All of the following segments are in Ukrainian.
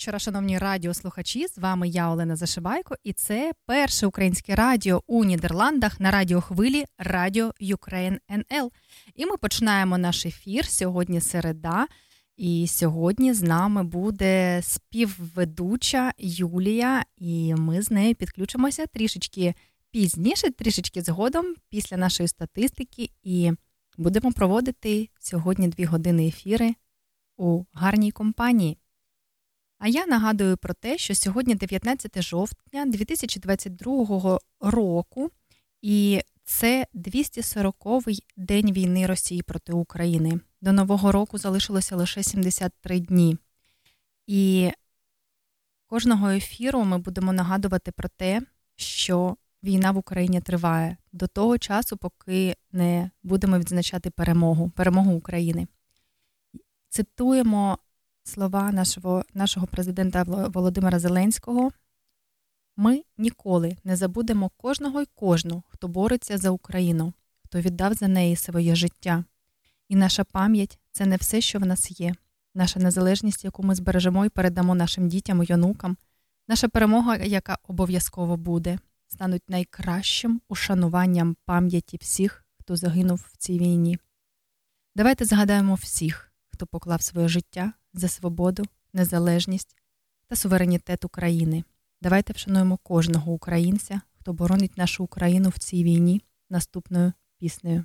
Вечора, шановні радіослухачі. З вами я, Олена Зашибайко, і це перше українське радіо у Нідерландах на радіохвилі Радіо Ukraine НЛ. І ми починаємо наш ефір сьогодні середа. І сьогодні з нами буде співведуча Юлія, і ми з нею підключимося трішечки пізніше, трішечки згодом після нашої статистики, і будемо проводити сьогодні дві години ефіри у гарній компанії. А я нагадую про те, що сьогодні 19 жовтня 2022 року, і це 240-й день війни Росії проти України. До Нового року залишилося лише 73 дні. І кожного ефіру ми будемо нагадувати про те, що війна в Україні триває до того часу, поки не будемо відзначати перемогу, перемогу України. Цитуємо слова нашого, нашого президента Володимира Зеленського. Ми ніколи не забудемо кожного й кожну, хто бореться за Україну, хто віддав за неї своє життя. І наша пам'ять це не все, що в нас є. Наша незалежність, яку ми збережемо і передамо нашим дітям і онукам, наша перемога, яка обов'язково буде, стануть найкращим ушануванням пам'яті всіх, хто загинув в цій війні. Давайте згадаємо всіх, хто поклав своє життя за свободу, незалежність та суверенітет України. Давайте вшануємо кожного українця, хто боронить нашу Україну в цій війні наступною піснею.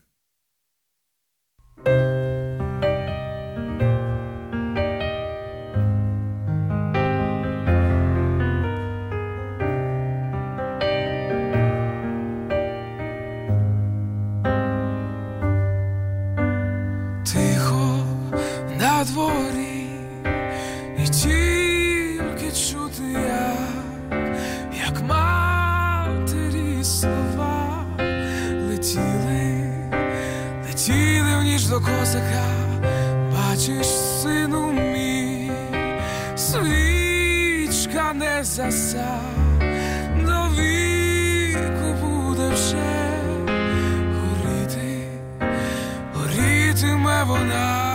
Козака, бачиш, сину мій, свічка не заса, до віку буде вже горіти, горітиме вона.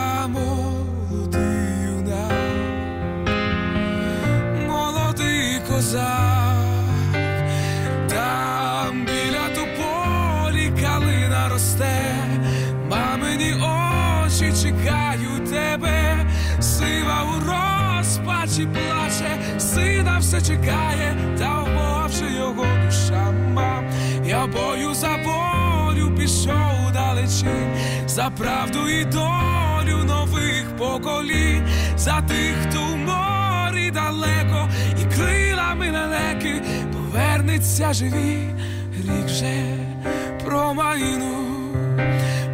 Молодий козак, все чекає, та умовши його душа мам. Я бою за волю пішов далечінь, за правду і долю нових поколінь, за тих, хто в морі далеко і крилами лелеки повернеться живі, рік же промайну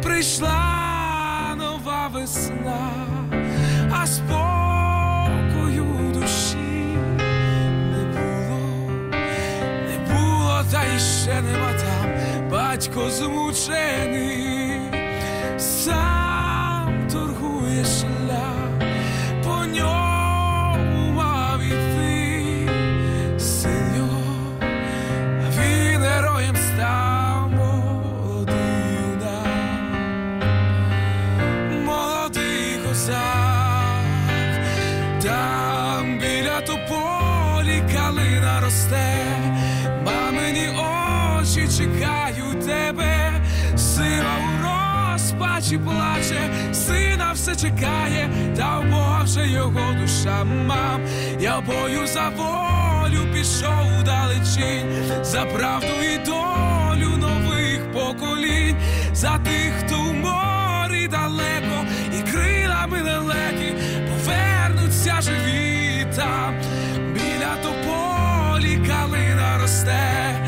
прийшла нова весна, а спокою та іще нема там батько змучений, сам торгує розпачі плаче, сина все чекає, та в Бога вже його душа мам. Я бою за волю пішов далечінь, за правду і долю нових поколінь, за тих, хто в морі далеко, і крилами лелеки повернуться живі там, біля тополі калина росте,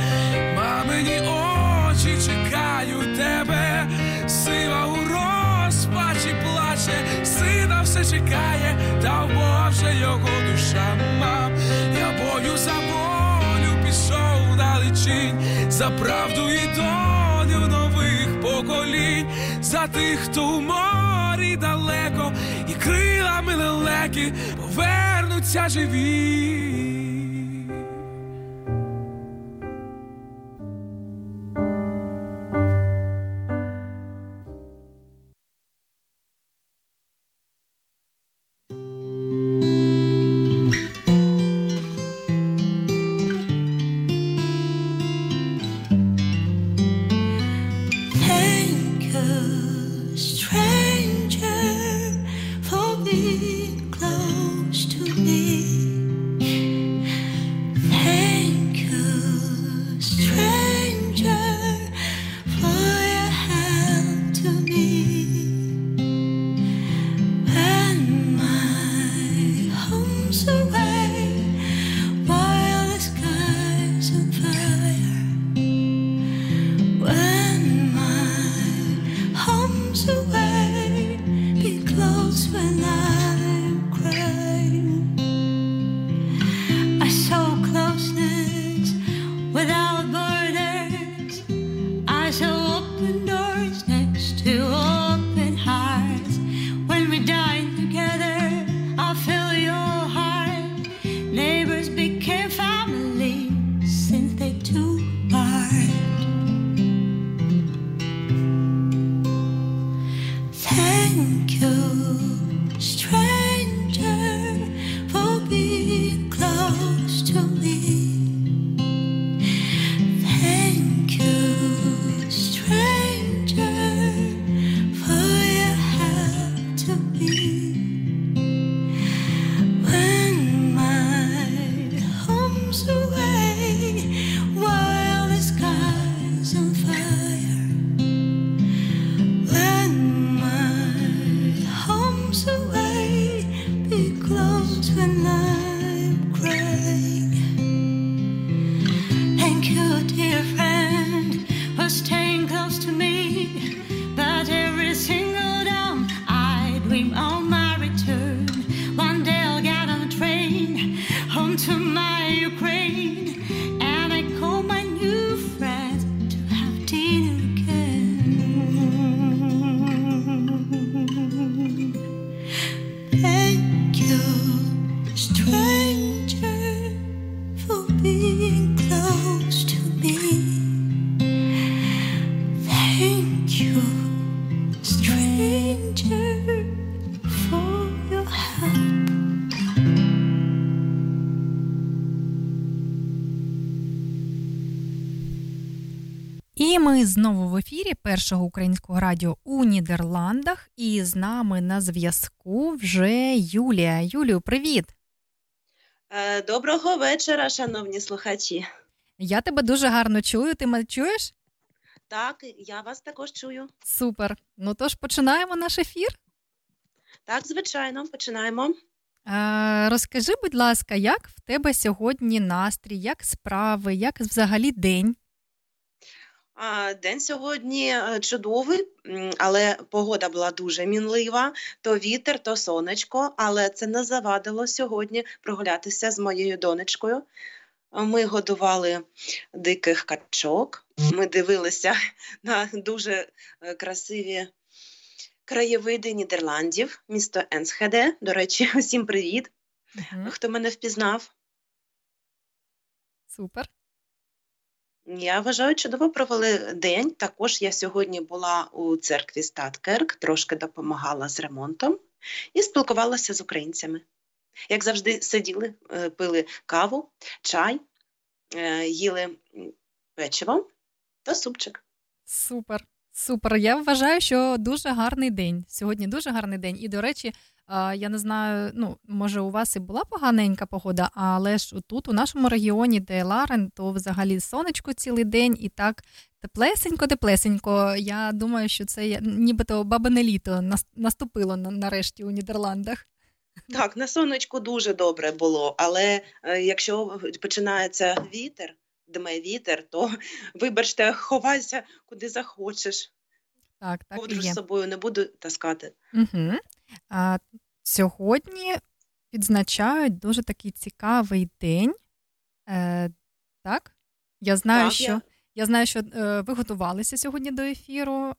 все чекає, та Боже його душа мав. Я бою за волю пішов далечінь, за правду і долю нових поколінь, за тих, хто у морі далеко, і крилами лелеки повернуться живі. Знову в ефірі першого українського радіо у Нідерландах. І з нами на зв'язку вже Юлія. Юлію, привіт! Е, Доброго вечора, шановні слухачі. Я тебе дуже гарно чую. Ти мене чуєш? Так, я вас також чую. Супер. Ну тож починаємо наш ефір. Так, звичайно, починаємо. Е, розкажи, будь ласка, як в тебе сьогодні настрій, як справи, як взагалі день? День сьогодні е, чудовий, але погода була дуже мінлива. То вітер, то сонечко, але це не завадило сьогодні прогулятися з моєю донечкою. Ми годували диких качок. Ми дивилися на дуже е, красиві краєвиди Нідерландів, місто Енсхеде. До речі, усім привіт, хто мене впізнав. Супер. Я вважаю, чудово провели день. Також я сьогодні була у церкві Статкерк, трошки допомагала з ремонтом і спілкувалася з українцями. Як завжди, сиділи, е, пили каву, чай, е, їли печиво та супчик. Супер, супер. Я вважаю, що дуже гарний день. Сьогодні дуже гарний день. І, до речі, я не знаю, ну може у вас і була поганенька погода, але ж тут, у нашому регіоні, де Ларен, то взагалі сонечко цілий день і так теплесенько, теплесенько. Я думаю, що це нібито бабине літо наступило нарешті у Нідерландах. Так, на сонечку дуже добре було, але е, якщо починається вітер, дме вітер, то вибачте, ховайся куди захочеш. Так, так Ковдру і є. з собою не буду таскати. Угу. А, Сьогодні відзначають дуже такий цікавий день. Е, Так? Я знаю, так, що я... я знаю, що е, ви готувалися сьогодні до ефіру.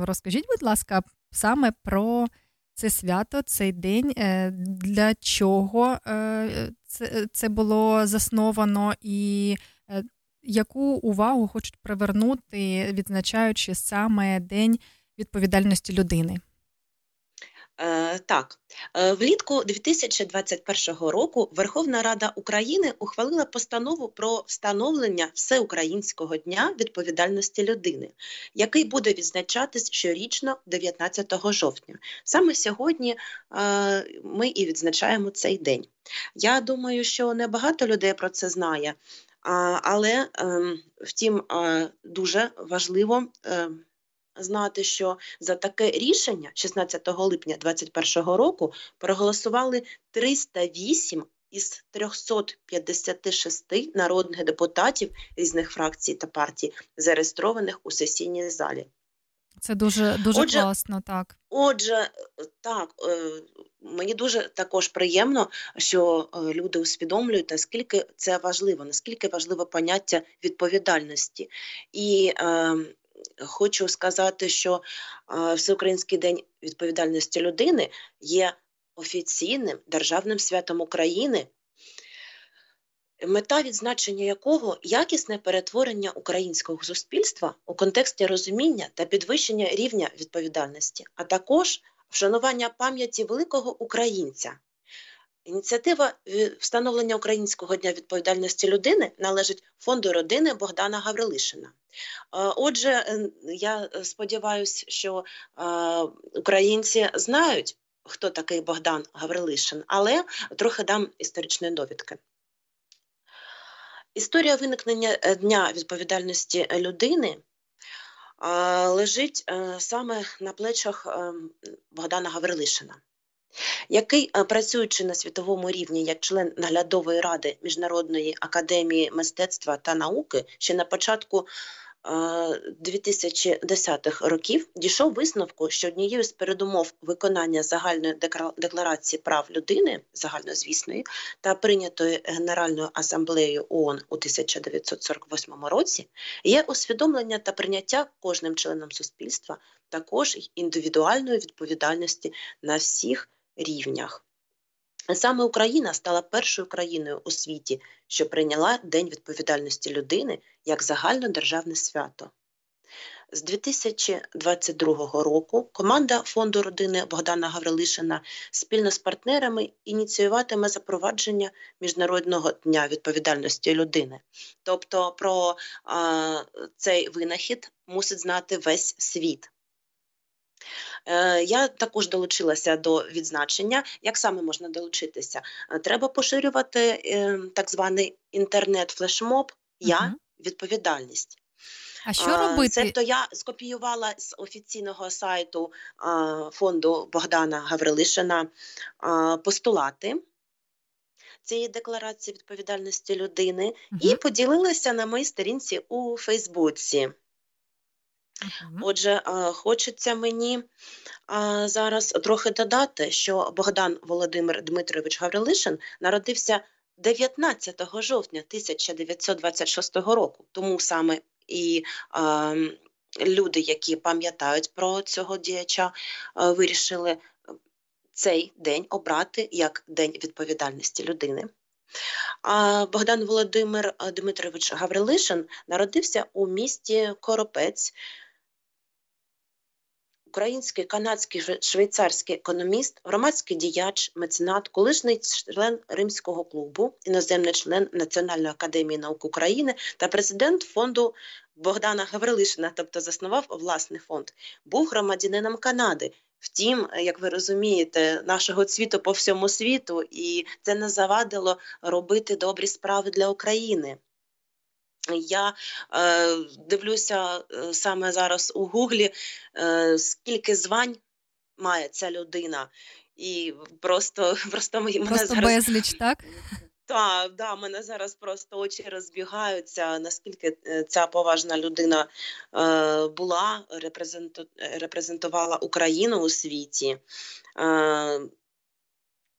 Розкажіть, будь ласка, саме про це свято, цей день, е, для чого е, це, це було засновано і. Яку увагу хочуть привернути, відзначаючи саме День відповідальності людини? Е, так, е, влітку 2021 року Верховна Рада України ухвалила постанову про встановлення всеукраїнського дня відповідальності людини, який буде відзначатись щорічно 19 жовтня. Саме сьогодні е, ми і відзначаємо цей день. Я думаю, що небагато людей про це знає, але ем, втім дуже важливо. Ем, знати, що за таке рішення 16 липня 2021 року проголосували 308 із 356 народних депутатів різних фракцій та партій, зареєстрованих у сесійній залі. Це дуже дуже отже, класно, так. Отже, так е, мені дуже також приємно, що е, люди усвідомлюють, наскільки це важливо, наскільки важливе поняття відповідальності. І е, хочу сказати, що Всеукраїнський день відповідальності людини є офіційним державним святом України. Мета відзначення якого якісне перетворення українського суспільства у контексті розуміння та підвищення рівня відповідальності, а також вшанування пам'яті великого українця, Ініціатива е, встановлення Українського дня відповідальності людини належить фонду родини Богдана Гаврилишина. Отже, я сподіваюся, що українці знають, хто такий Богдан Гаврилишин, але трохи дам історичної довідки. Історія виникнення е, Дня відповідальності людини лежить е, саме на плечах Богдана Гаврилишина який, е, працюючи на світовому рівні як член наглядової ради Міжнародної академії мистецтва та науки, ще на початку 2010-х е, років дійшов висновку, що однією з передумов виконання загальної декларації прав людини загальнозвісної та прийнятої Генеральною асамблеєю ООН у 1948 році є усвідомлення та прийняття кожним членом суспільства також індивідуальної відповідальності на всіх рівнях. Саме Україна стала першою країною у світі, що прийняла День відповідальності людини як загальнодержавне свято. З 2022 року команда фонду родини Богдана Гаврилишина спільно з партнерами ініціюватиме запровадження Міжнародного дня відповідальності людини. Тобто про а, цей винахід мусить знати весь світ. Е, я також долучилася до відзначення. Як саме можна долучитися? Е, треба поширювати е, так званий інтернет-флешмоб Я відповідальність. А що робити? Цебто я скопіювала з офіційного сайту фонду Богдана Гаврилишина постулати цієї декларації відповідальності людини угу. і поділилася на моїй сторінці у Фейсбуці. Отже, хочеться мені зараз трохи додати, що Богдан Володимир Дмитрович Гаврилишин народився 19 жовтня 1926 року, тому саме і люди, які пам'ятають про цього діяча, вирішили цей день обрати як День відповідальності людини. Богдан Володимир Дмитрович Гаврилишин народився у місті Коропець український, канадський, швейцарський економіст, громадський діяч, меценат, колишній член Римського клубу, іноземний член Національної академії наук України та президент фонду Богдана Гаврилишина, тобто заснував власний фонд, був громадянином Канади. Втім, як ви розумієте, нашого цвіту по всьому світу, і це не завадило робити добрі справи для України. Я е, дивлюся е, саме зараз у Гуглі, е, скільки звань має ця людина, і просто просто мене просто зараз... безліч, так? Так, да, мене зараз просто очі розбігаються, наскільки е, ця поважна людина е, була, репрезенту, репрезентувала Україну у світі. Е,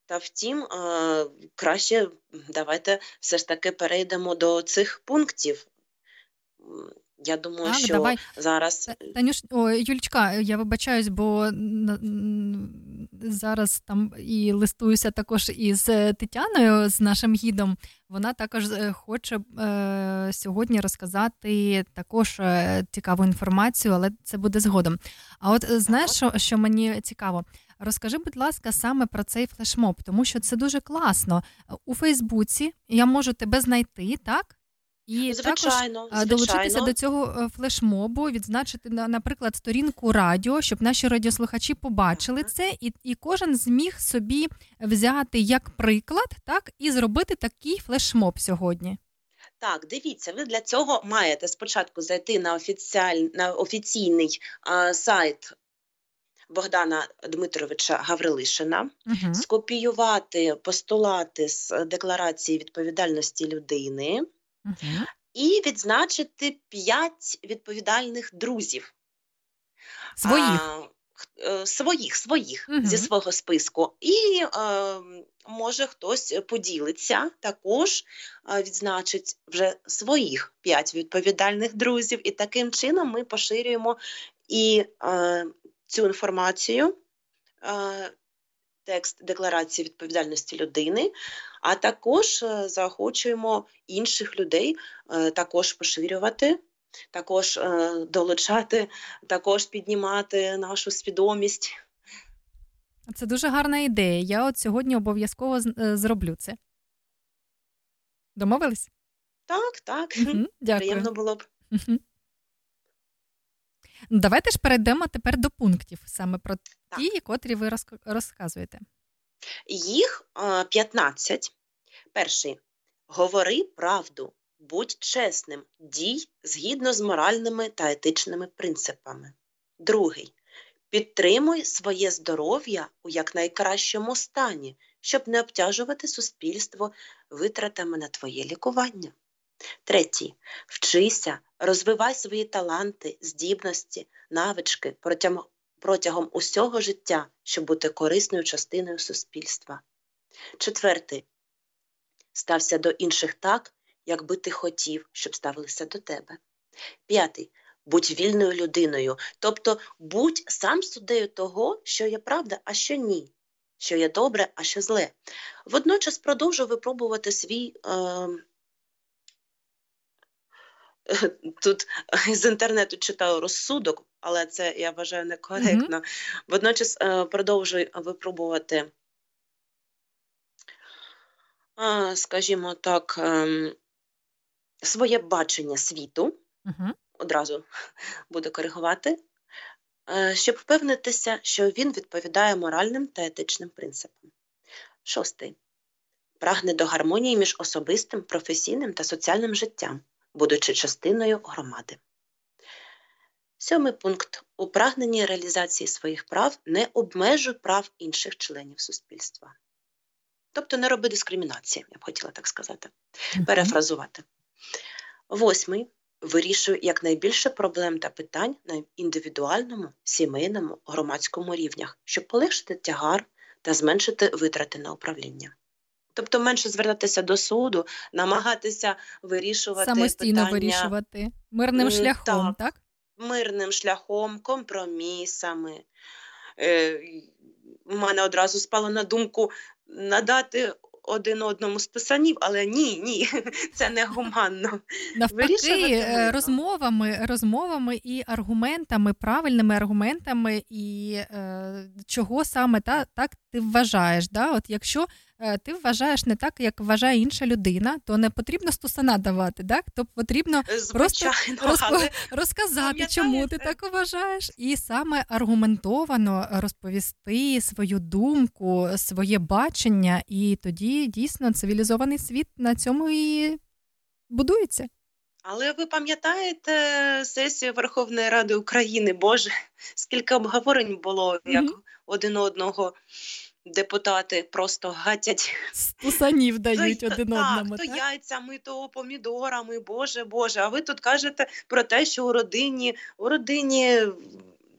та втім, е, краще давайте все ж таки перейдемо до цих пунктів. Я думаю, так, що давай. зараз Танюш, о, Юльчка, я вибачаюсь, бо зараз там і листуюся також із е, Тетяною, з нашим гідом. Вона також е, хоче е, сьогодні розказати також е, цікаву інформацію, але це буде згодом. А от знаєш, що, що мені цікаво? Розкажи, будь ласка, саме про цей флешмоб, тому що це дуже класно. У Фейсбуці я можу тебе знайти, так? І звичайно, також звичайно. долучитися до цього е, флешмобу, відзначити наприклад сторінку радіо, щоб наші радіослухачі побачили це, і і кожен зміг собі взяти як приклад, так і зробити такий флешмоб сьогодні. Так, дивіться, ви для цього маєте спочатку зайти на офіціаль... на офіційний а, сайт Богдана Дмитровича Гаврилишина, угу. скопіювати постулати з декларації відповідальності людини. Угу. І відзначити п'ять відповідальних друзів. Своїх. А, своїх своїх угу. зі свого списку. І е, може хтось поділиться, також е, відзначить вже своїх п'ять відповідальних друзів. І таким чином ми поширюємо і е, цю інформацію. Е, текст декларації відповідальності людини, а також е, заохочуємо інших людей е, також поширювати, також долучати, також піднімати нашу свідомість. Це дуже гарна ідея. Я от сьогодні обов'язково зроблю це. Домовились? Так, так. Угу, дякую. Приємно було б. Угу. Давайте ж перейдемо тепер до пунктів, саме про так. ті, котрі ви розказуєте. Їх 15. Перший говори правду, будь чесним, дій згідно з моральними та етичними принципами. Другий. Підтримуй своє здоров'я у якнайкращому стані, щоб не обтяжувати суспільство витратами на твоє лікування. Третій. Вчися, розвивай свої таланти, здібності, навички протягом, усього життя, щоб бути корисною частиною суспільства. Четвертий. Стався до інших так, якби ти хотів, щоб ставилися до тебе. П'ятий. Будь вільною людиною, тобто будь сам суддею того, що є правда, а що ні, що є добре, а що зле. Водночас продовжуй випробувати свій. Е, Тут з інтернету читаю розсудок, але це я вважаю некоректно. Mm-hmm. Водночас е, продовжую випробувати, е, скажімо так, е, своє бачення світу. Mm-hmm. Одразу буду коригувати, щоб впевнитися, що він відповідає моральним та етичним принципам. Шостий. Прагне до гармонії між особистим, професійним та соціальним життям будучи частиною громади. Сьомий пункт у прагненні реалізації своїх прав не обмежуй прав інших членів суспільства. Тобто не роби дискримінації, я б хотіла так сказати, mm-hmm. перефразувати. Восьмий вирішуй якнайбільше проблем та питань на індивідуальному, сімейному, громадському рівнях, щоб полегшити тягар та зменшити витрати на управління. Тобто менше звертатися до суду, намагатися вирішувати самостійно питання, вирішувати мирним шляхом, так? так? Мирним шляхом, компромісами. Е, У мене одразу спало на думку надати один одному з писанів, але ні, ні, це не гуманно. Навпаки, е, розмовами, розмовами і аргументами, правильними аргументами, і е, чого саме та так ти вважаєш. Да? От Якщо Е, ти вважаєш не так, як вважає інша людина, то не потрібно стусана давати, так? То потрібно Звичайно, просто розп... розказати, чому ти так вважаєш, і саме аргументовано розповісти свою думку, своє бачення, і тоді дійсно цивілізований світ на цьому і будується. Але ви пам'ятаєте сесію Верховної Ради України? Боже, скільки обговорень було як mm-hmm. один одного депутати просто гатять Стусанів дають то, один одному. Так, то яйцями, то помідорами, Боже Боже. А ви тут кажете про те, що у родині у родині.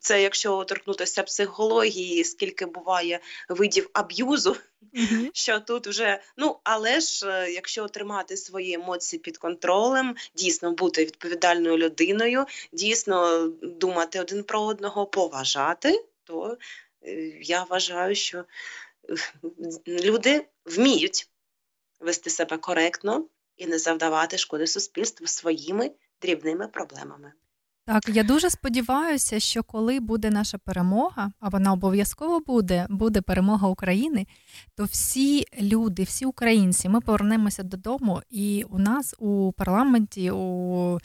Це якщо торкнутися психології, скільки буває видів аб'юзу, mm-hmm. що тут вже ну але ж е, якщо тримати свої емоції під контролем, дійсно бути відповідальною людиною, дійсно думати один про одного, поважати, то я вважаю, що е, люди вміють вести себе коректно і не завдавати шкоди суспільству своїми дрібними проблемами. Так, я дуже сподіваюся, що коли буде наша перемога, а вона обов'язково буде, буде перемога України, то всі люди, всі українці, ми повернемося додому, і у нас у парламенті, у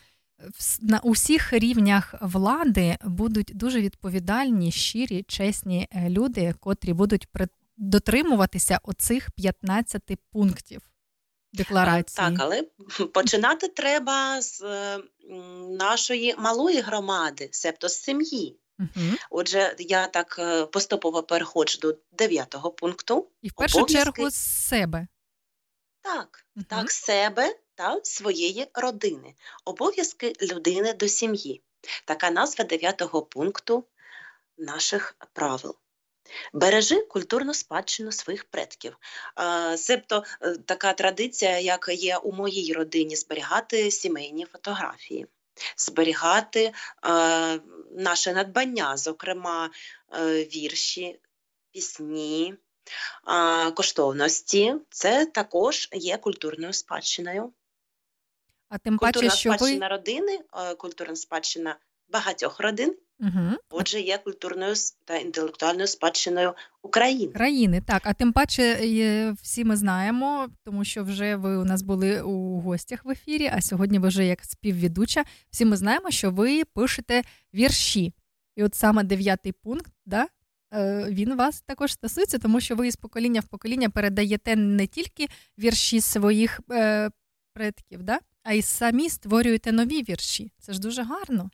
на усіх рівнях влади будуть дуже відповідальні, щирі, чесні е, люди, котрі будуть дотримуватися оцих 15 пунктів декларації. Так, але починати треба з нашої малої громади, себто з сім'ї. Угу. Отже, я так е, поступово переходжу до дев'ятого пункту. І в першу Обов'язки... чергу з себе. Так, угу. так, себе та своєї родини, обов'язки людини до сім'ї. Така назва дев'ятого пункту наших правил. Бережи культурну спадщину своїх предків. Себто е, така традиція, як є у моїй родині, зберігати сімейні фотографії, зберігати е, наше надбання, зокрема е, вірші, пісні, коштовності. Це також є культурною спадщиною. А тим паче, що спадщина ви... родини, е, культурна спадщина багатьох родин. Угу. Отже, є культурною та інтелектуальною спадщиною України. Країни, так. А тим паче, всі ми знаємо, тому що вже ви у нас були у гостях в ефірі, а сьогодні ви вже як співвідуча. Всі ми знаємо, що ви пишете вірші. І от саме дев'ятий пункт, да, е, він вас також стосується, тому що ви з покоління в покоління передаєте не тільки вірші своїх е, предків, да? А й самі створюєте нові вірші. Це ж дуже гарно.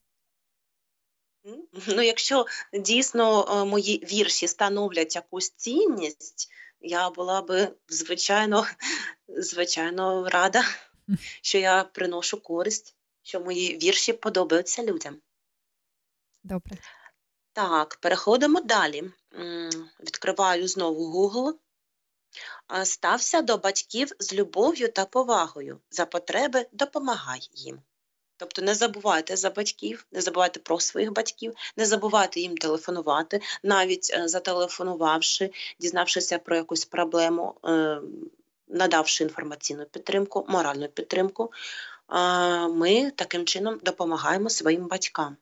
Ну, якщо дійсно е, мої вірші становлять якусь цінність, я була би звичайно, звичайно рада, що я приношу користь, що мої вірші подобаються людям. Добре. Так, переходимо далі. Відкриваю знову Google стався до батьків з любов'ю та повагою, за потреби допомагай їм. Тобто не забувайте за батьків, не забувайте про своїх батьків, не забувайте їм телефонувати, навіть е, зателефонувавши, дізнавшися про якусь проблему, е, надавши інформаційну підтримку, моральну підтримку, ми таким чином допомагаємо своїм батькам.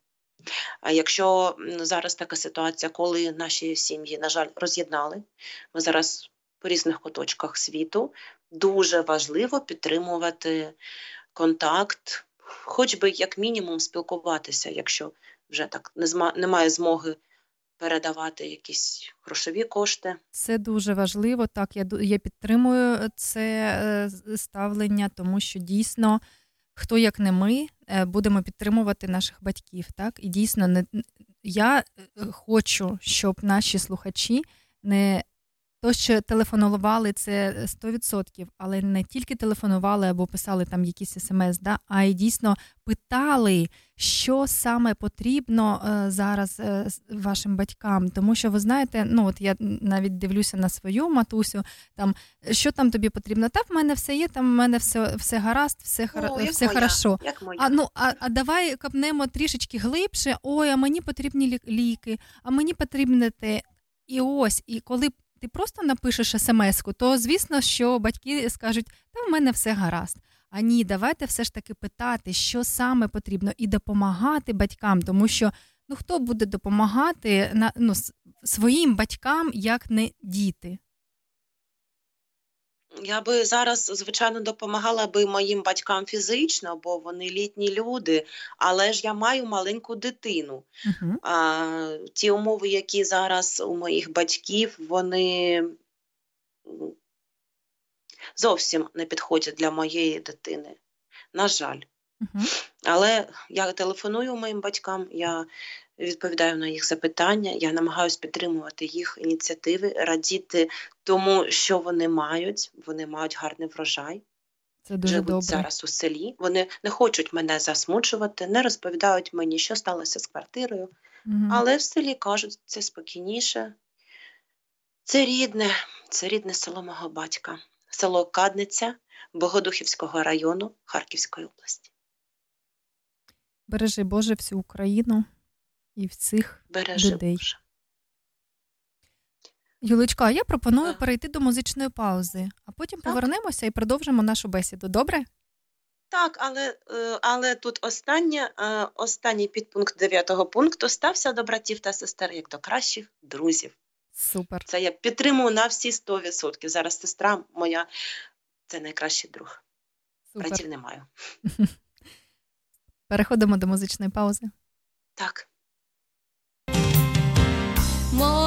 Якщо зараз така ситуація, коли наші сім'ї, на жаль, роз'єднали, ми зараз по різних куточках світу. Дуже важливо підтримувати контакт, хоч би як мінімум спілкуватися, якщо вже так немає змоги. Передавати якісь грошові кошти. Це дуже важливо. Так, я я підтримую це е, ставлення, тому що дійсно, хто як не ми, е, будемо підтримувати наших батьків. Так, і дійсно, не я е, хочу, щоб наші слухачі не то, що телефонували, це 100%, але не тільки телефонували або писали там якісь смс, да, а й дійсно питали, що саме потрібно е, зараз е, вашим батькам. Тому що ви знаєте, ну от я навіть дивлюся на свою матусю, там що там тобі потрібно? Та в мене все є, там в мене все все гаразд, все О, все як хорошо. Моя, як моя. А ну а, а давай капнемо трішечки глибше. Ой, а мені потрібні ліки, а мені потрібне те. І ось, і коли ти просто напишеш смс-ку, то звісно, що батьки скажуть, та в мене все гаразд. А ні, давайте все ж таки питати, що саме потрібно, і допомагати батькам, тому що ну хто буде допомагати на ну, своїм батькам, як не діти. Я би зараз, звичайно, допомагала би моїм батькам фізично, бо вони літні люди, але ж я маю маленьку дитину. Uh-huh. А, Ті умови, які зараз у моїх батьків, вони зовсім не підходять для моєї дитини. На жаль. Uh-huh. Але я телефоную моїм батькам, я відповідаю на їх запитання, я намагаюся підтримувати їх ініціативи, радіти тому, що вони мають. Вони мають гарний врожай. Це дуже Живуть добре. зараз у селі. Вони не хочуть мене засмучувати, не розповідають мені, що сталося з квартирою. Угу. Але в селі кажуть, це спокійніше. Це рідне, це рідне село мого батька, село Кадниця Богодухівського району Харківської області. Бережи Боже всю Україну і всіх Бережи людей. Боже. Юлечка, а я пропоную так. перейти до музичної паузи, а потім так. повернемося і продовжимо нашу бесіду. Добре? Так, але е, але тут останнє, е, останній підпункт дев'ятого пункту стався до братів та сестер як до кращих друзів. Супер. Це я підтримую на всі 100%. Зараз сестра моя це найкращий друг. Супер. Братів не маю. Переходимо до музичної паузи. Так. Моя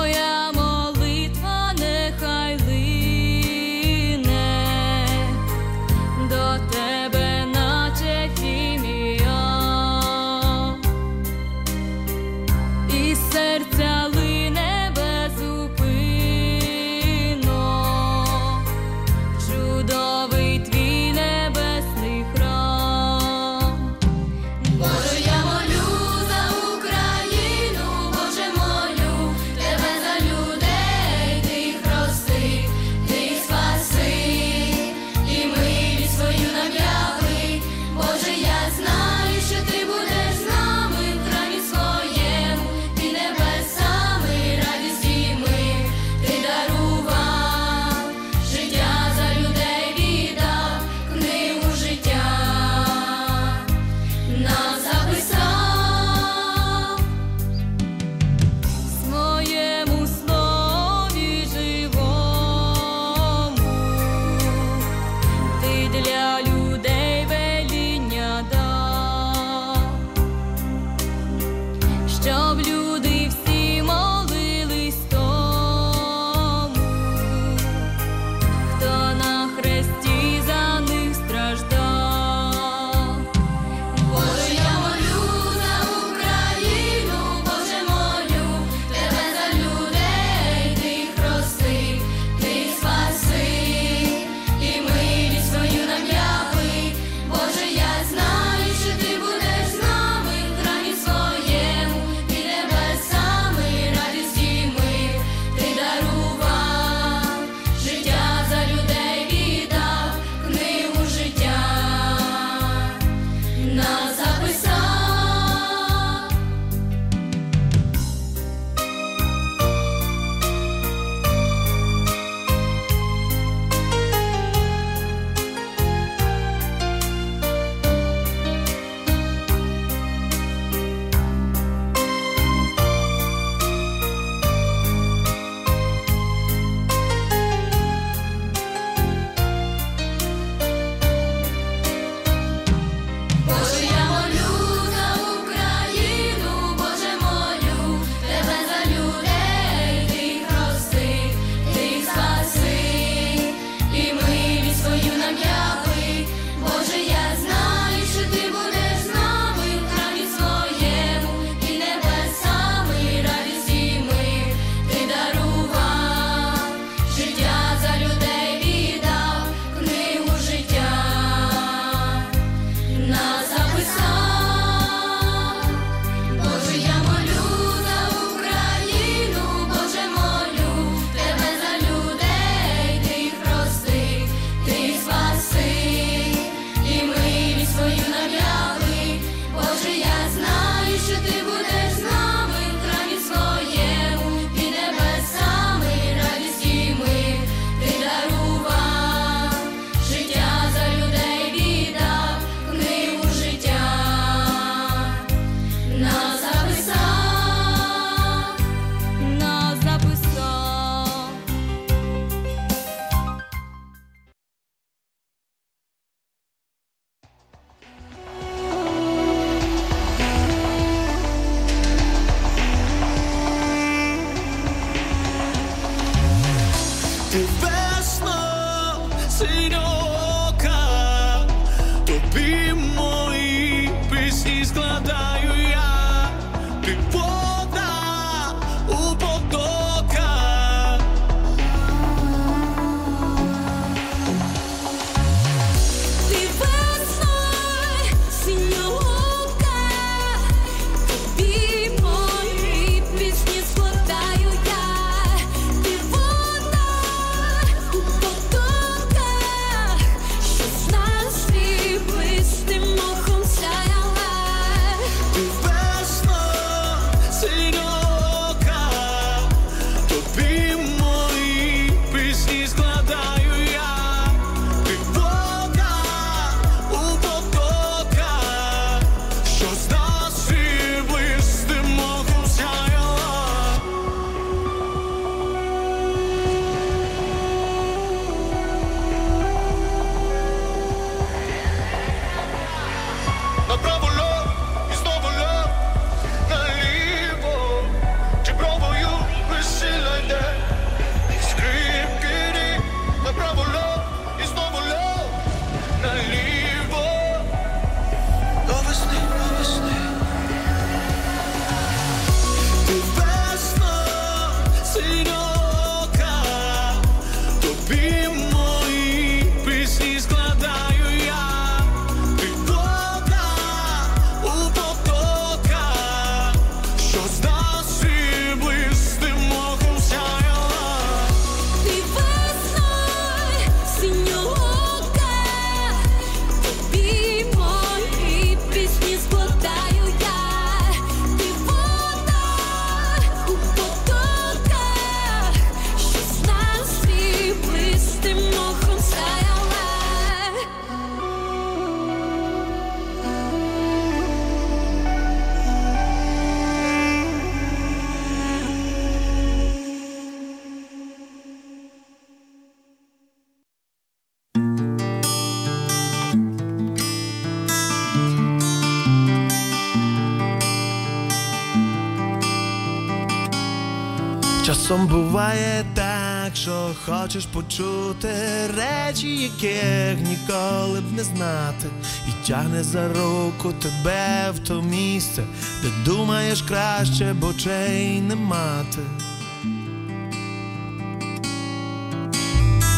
Часом буває так, що хочеш почути речі, яких ніколи б не знати, і тягне за руку тебе в то місце, де думаєш краще, б очей не мати.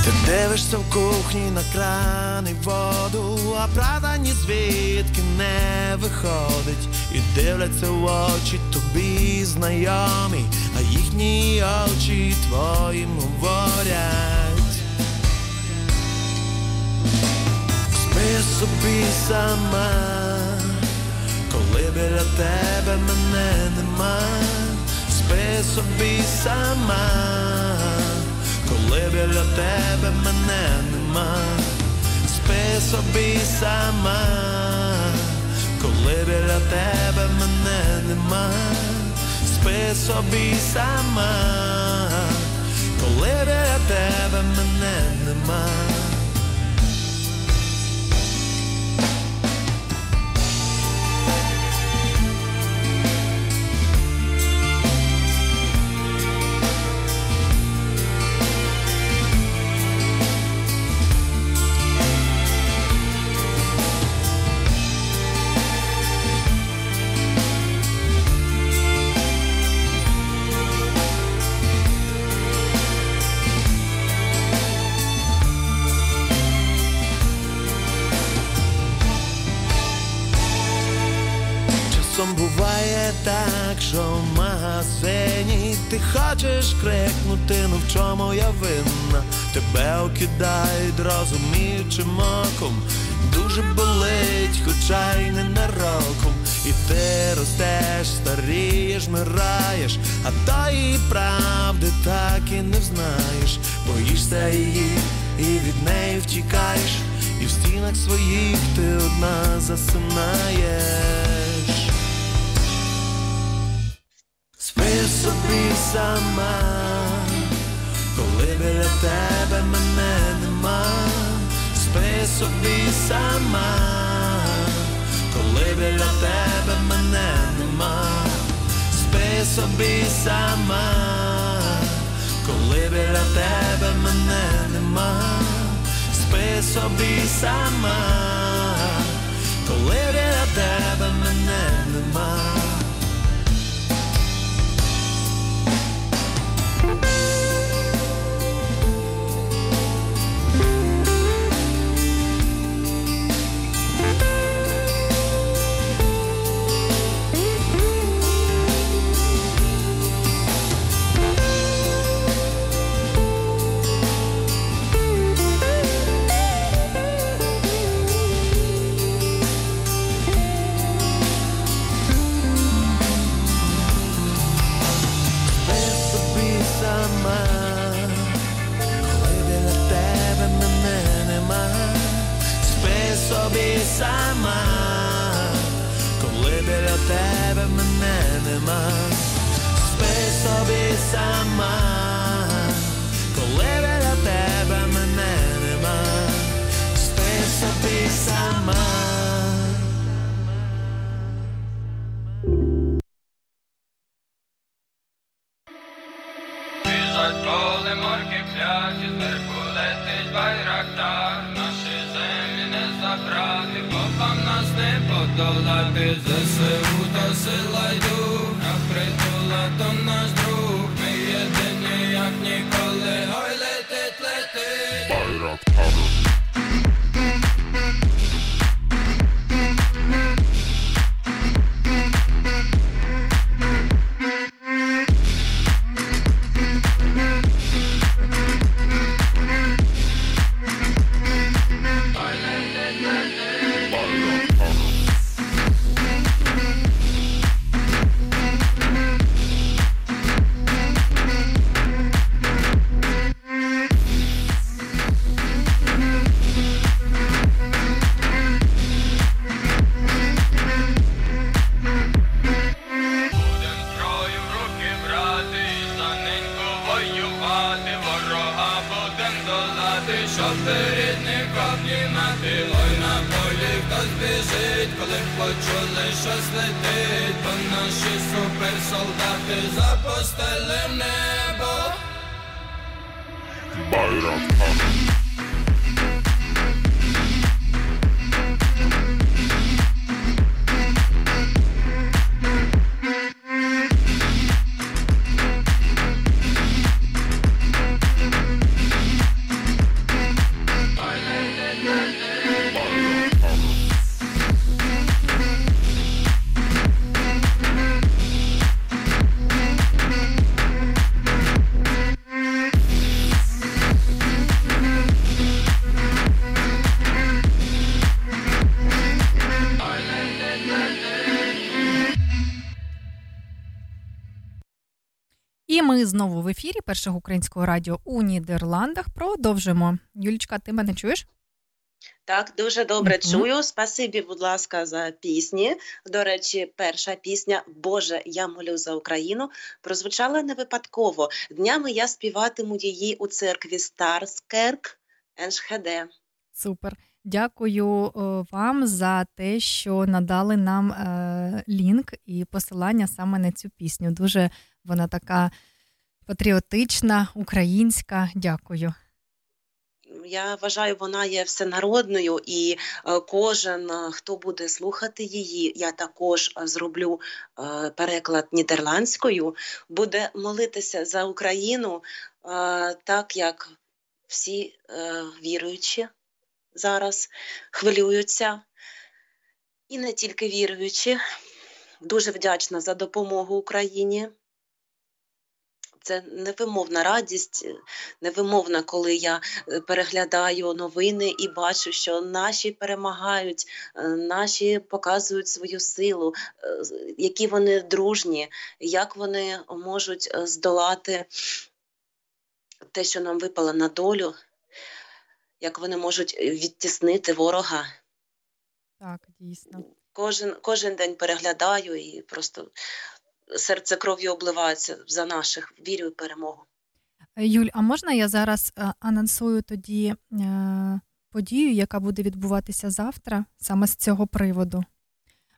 Ти дивишся в кухні на кран і воду, а правда ні звідки не виходить, і дивляться в очі тобі знайомі, їхні очі твоїм говорять. Спи собі сама, коли біля тебе мене нема, спи собі сама коли біля тебе мене нема, спи собі сама, коли біля тебе мене нема, спи собі сама, коли біля тебе мене нема. В магазині ти хочеш крикнути, ну в чому я винна, тебе окидають розуміючим оком, дуже болить, хоча й не нароком, і ти ростеш, старієш, мираєш, а тої правди так і не знаєш, боїшся її і від неї втікаєш, і в стінах своїх ти одна засинаєш. Сама, коли біля тебе мене нема, спи собі сама, коли біля тебе мене нема, спи собі сама, коли біля тебе мене нема, спи собі сама, коли біля тебе мене нема. Сама, коли біля тебе мене нема, спи собі сама, коли біля тебе мене нема, спи собі сама. Подолати, ЗСУ то ми знову в ефірі першого українського радіо у Нідерландах. Продовжимо. Юлічка, ти мене чуєш? Так, дуже добре Мгм. чую. Спасибі, будь ласка, за пісні. До речі, перша пісня Боже, я молю за Україну прозвучала не випадково. Днями я співатиму її у церкві Старскерк Еншхеде. Супер. Дякую е, вам за те, що надали нам е, лінк і посилання саме на цю пісню. Дуже вона така патріотична, українська. Дякую. Я вважаю, вона є всенародною, і е, кожен, е, хто буде слухати її, я також е, зроблю переклад нідерландською, буде молитися за Україну, так як всі віруючі зараз хвилюються, і не тільки віруючі. Дуже вдячна за допомогу Україні. Це невимовна радість, е, невимовна, коли я е, переглядаю новини і бачу, що наші перемагають, е, наші показують свою силу, які вони дружні, як вони можуть здолати те, що нам випало на долю, як вони можуть відтіснити ворога. Так, дійсно. Кожен, кожен день переглядаю і просто серце кров'ю обливається за наших. Вірю в перемогу. Юль, а можна я зараз е, анонсую тоді е, подію, яка буде відбуватися завтра, саме з цього приводу?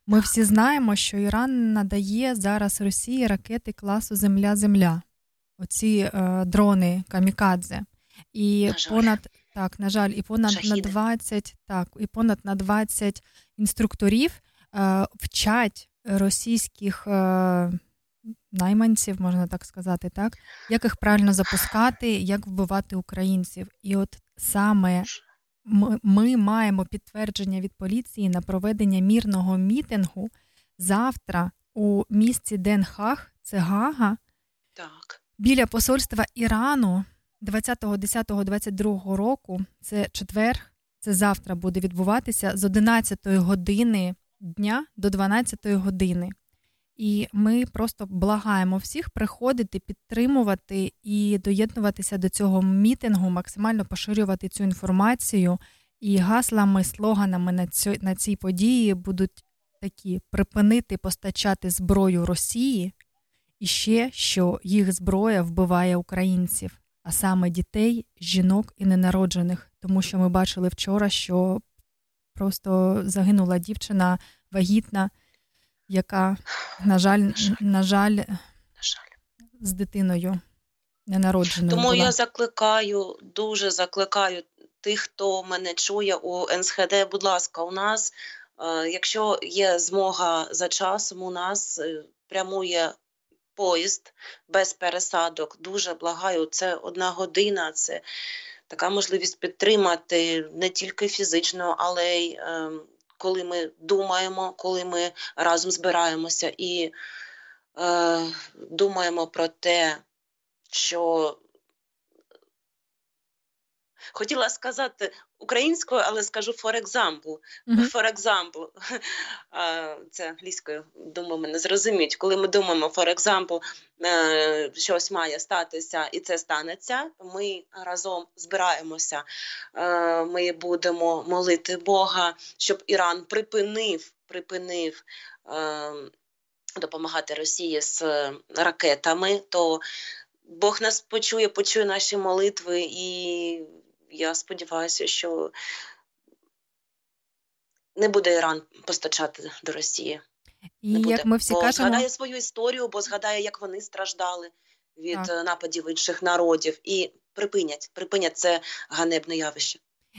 Ми всі знаємо, що Іран надає зараз Росії ракети класу Земля-Земля, оці е, дрони камікадзе. І На жаль. понад так, на жаль, і понад на Шахіди. 20, так, і понад на 20 інструкторів е, вчать російських е, найманців, можна так сказати, так, як їх правильно запускати, як вбивати українців. І от саме ми, ми маємо підтвердження від поліції на проведення мірного мітингу завтра у місті Ден-Хаг, це Гага, Так. біля посольства Ірану 20.10.22 року, це четвер, це завтра буде відбуватися з 11 години дня до 12 години. І ми просто благаємо всіх приходити, підтримувати і доєднуватися до цього мітингу, максимально поширювати цю інформацію. І гаслами, слоганами на, цю, на цій події будуть такі: припинити постачати зброю Росії, і ще що їх зброя вбиває українців, а саме дітей, жінок і ненароджених. Тому що ми бачили вчора, що просто загинула дівчина вагітна, яка, на жаль, На жаль. на жаль, На жаль. з дитиною ненародженою. Тому була. я закликаю, дуже закликаю тих, хто мене чує у НСХД. Будь ласка, у нас, е, якщо є змога за часом, у нас е, прямує поїзд без пересадок. Дуже благаю, це одна година, це така можливість підтримати не тільки фізично, але й е, коли ми думаємо, коли ми разом збираємося і е, думаємо про те, що хотіла сказати українською, але скажу for example. Мгм. For example, це англійською, думаю, мене зрозуміють. Коли ми думаємо, for example, е, щось має статися і це станеться, ми разом збираємося. Е, Ми будемо молити Бога, щоб Іран припинив, припинив е, допомагати Росії з ракетами, то Бог нас почує, почує наші молитви, і я сподіваюся, що не буде Іран постачати до Росії. І Не буде. як ми всі бо кажемо, згадає свою історію, бо згадає, як вони страждали від Так. е, нападів інших народів, і припинять, припинять це ганебне явище.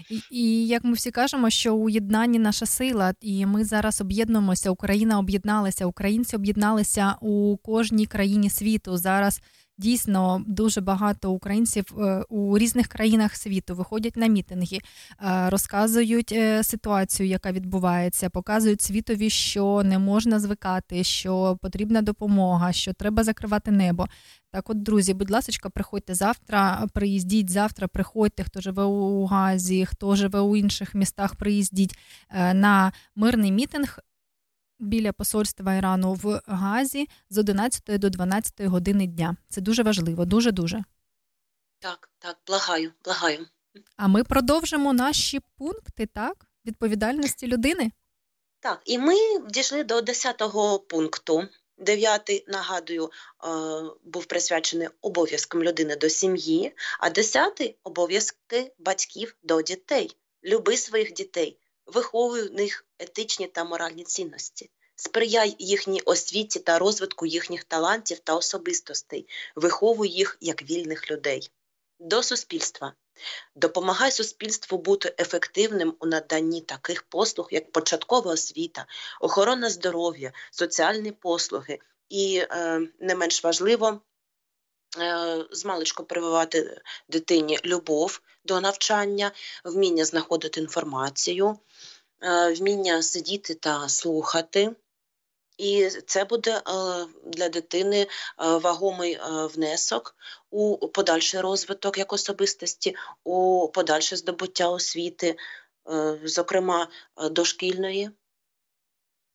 І, і як ми всі кажемо, що у єднанні наша сила, і ми зараз об'єднуємося. Україна об'єдналася, українці об'єдналися у кожній країні світу. Зараз дійсно дуже багато українців е, у різних країнах світу виходять на мітинги, е, розказують е, ситуацію, яка відбувається, показують світові, що не можна звикати, що потрібна допомога, що треба закривати небо. Так, от, друзі, будь ласка, приходьте завтра, приїздіть завтра, приходьте, хто живе у Газі, хто живе у інших містах, приїздіть на мирний мітинг біля посольства Ірану в Газі з 11 до 12 години дня. Це дуже важливо, дуже дуже. Так, так, благаю, благаю. А ми продовжимо наші пункти, так? Відповідальності людини. Так, і ми дійшли до 10-го пункту. Дев'ятий, нагадую, е, був присвячений обов'язкам людини до сім'ї, а десятий обов'язки батьків до дітей. Люби своїх дітей, виховуй в них етичні та моральні цінності, сприяй їхній освіті та розвитку їхніх талантів та особистостей, виховуй їх як вільних людей. До суспільства. Допомагай суспільству бути ефективним у наданні таких послуг, як початкова освіта, охорона здоров'я, соціальні послуги і, е, не менш важливо, е, змалечку прививати дитині любов до навчання, вміння знаходити інформацію, е, вміння сидіти та слухати. І це буде е, для дитини вагомий внесок у подальший розвиток як особистості, у подальше здобуття освіти, зокрема дошкільної.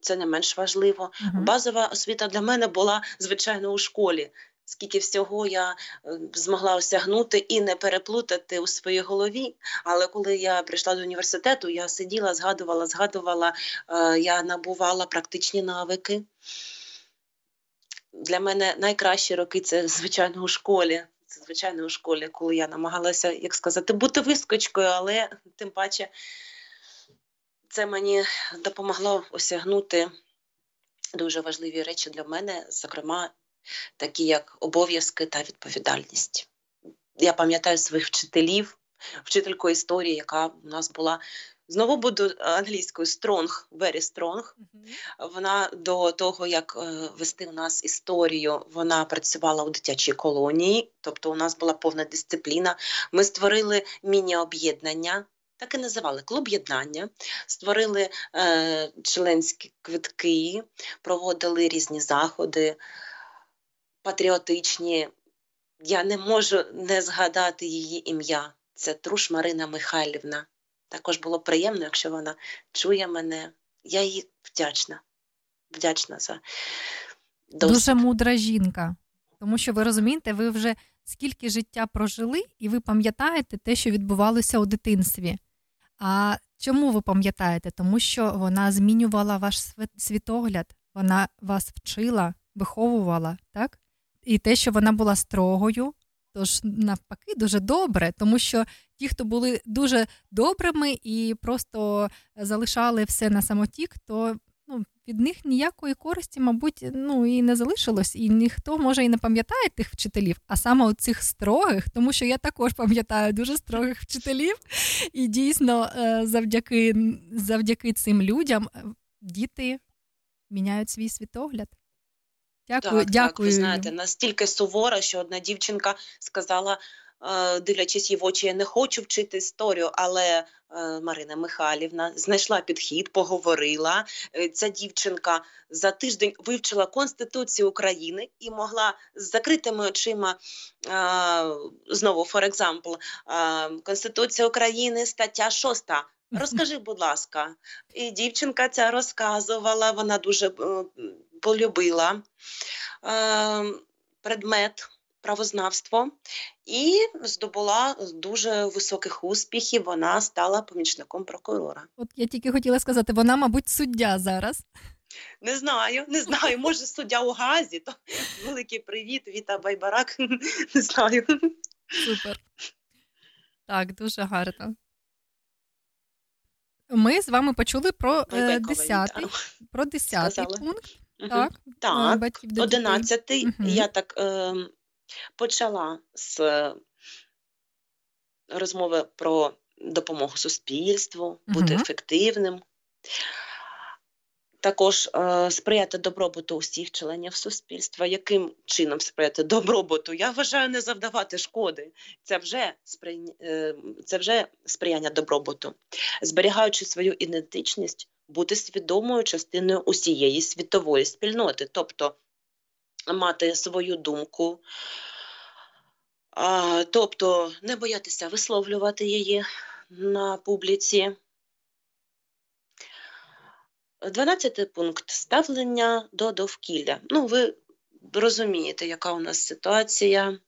Це не менш важливо. Мгм. Базова освіта для мене була звичайно у школі. Скільки всього я е, змогла осягнути і не переплутати у своїй голові. Але коли я прийшла до університету, я сиділа, згадувала, згадувала, е, я набувала практичні навики. Для мене найкращі роки це, звичайно, у школі. Це, звичайно, у школі, коли я намагалася, як сказати, бути вискочкою, але тим паче це мені допомогло осягнути дуже важливі речі для мене, зокрема, такі як обов'язки та відповідальність. Я пам'ятаю своїх вчителів, вчительку історії, яка у нас була. Знову буду англійською strong, very strong. Вона до того, як е, вести у нас історію, вона працювала у дитячій колонії, тобто у нас була повна дисципліна. Ми створили міні-об'єднання, так і називали клуб єднання, створили е, членські квитки, проводили різні заходи патріотичні. Я не можу не згадати її ім'я. Це Труш Марина Михайлівна. Також було приємно, якщо вона чує мене. Я їй вдячна. Вдячна за досвід. Дуже мудра жінка. Тому що ви розумієте, ви вже скільки життя прожили, і ви пам'ятаєте те, що відбувалося у дитинстві. А чому ви пам'ятаєте? Тому що вона змінювала ваш світогляд, вона вас вчила, виховувала, так? І те, що вона була строгою, тож навпаки, дуже добре, тому що ті, хто були дуже добрими і просто залишали все на самотік, то ну, від них ніякої користі, мабуть, ну і не залишилось, і ніхто може і не пам'ятає тих вчителів, а саме у цих строгих, тому що я також пам'ятаю дуже строгих вчителів, і дійсно е, завдяки, завдяки цим людям е, діти міняють свій світогляд. Дякую, так, дякую. так, ви знаєте, настільки сувора, що одна дівчинка сказала, е, дивлячись їй в очі, я не хочу вчити історію, але е, Марина Михайлівна знайшла підхід, поговорила. Е, Ця дівчинка за тиждень вивчила Конституцію України і могла з закритими очима знову, for example, Конституція України, стаття 6. Розкажи, будь ласка, і дівчинка ця розказувала, вона дуже е, полюбила е, предмет правознавство і здобула дуже високих успіхів. Вона стала помічником прокурора. От я тільки хотіла сказати, вона, мабуть, суддя зараз. Не знаю, не знаю. Може, суддя у Газі, то великий привіт, Віта Байбарак. Не знаю. Супер. Так, дуже гарно. Ми з вами почули про е, десятий, про десятий пункт. Так, е, Так. Одинадцятий. Я так е, почала з е, розмови про допомогу суспільству, бути ефективним. Також е, сприяти добробуту усіх членів суспільства. Яким чином сприяти добробуту? Я вважаю не завдавати шкоди. Це вже, сприйня... е, це вже сприяння добробуту. Зберігаючи свою ідентичність, бути свідомою частиною усієї світової спільноти, тобто мати свою думку, тобто не боятися висловлювати її на публіці. Дванадцятий пункт ставлення до довкілля. Ну, ви розумієте, яка у нас ситуація,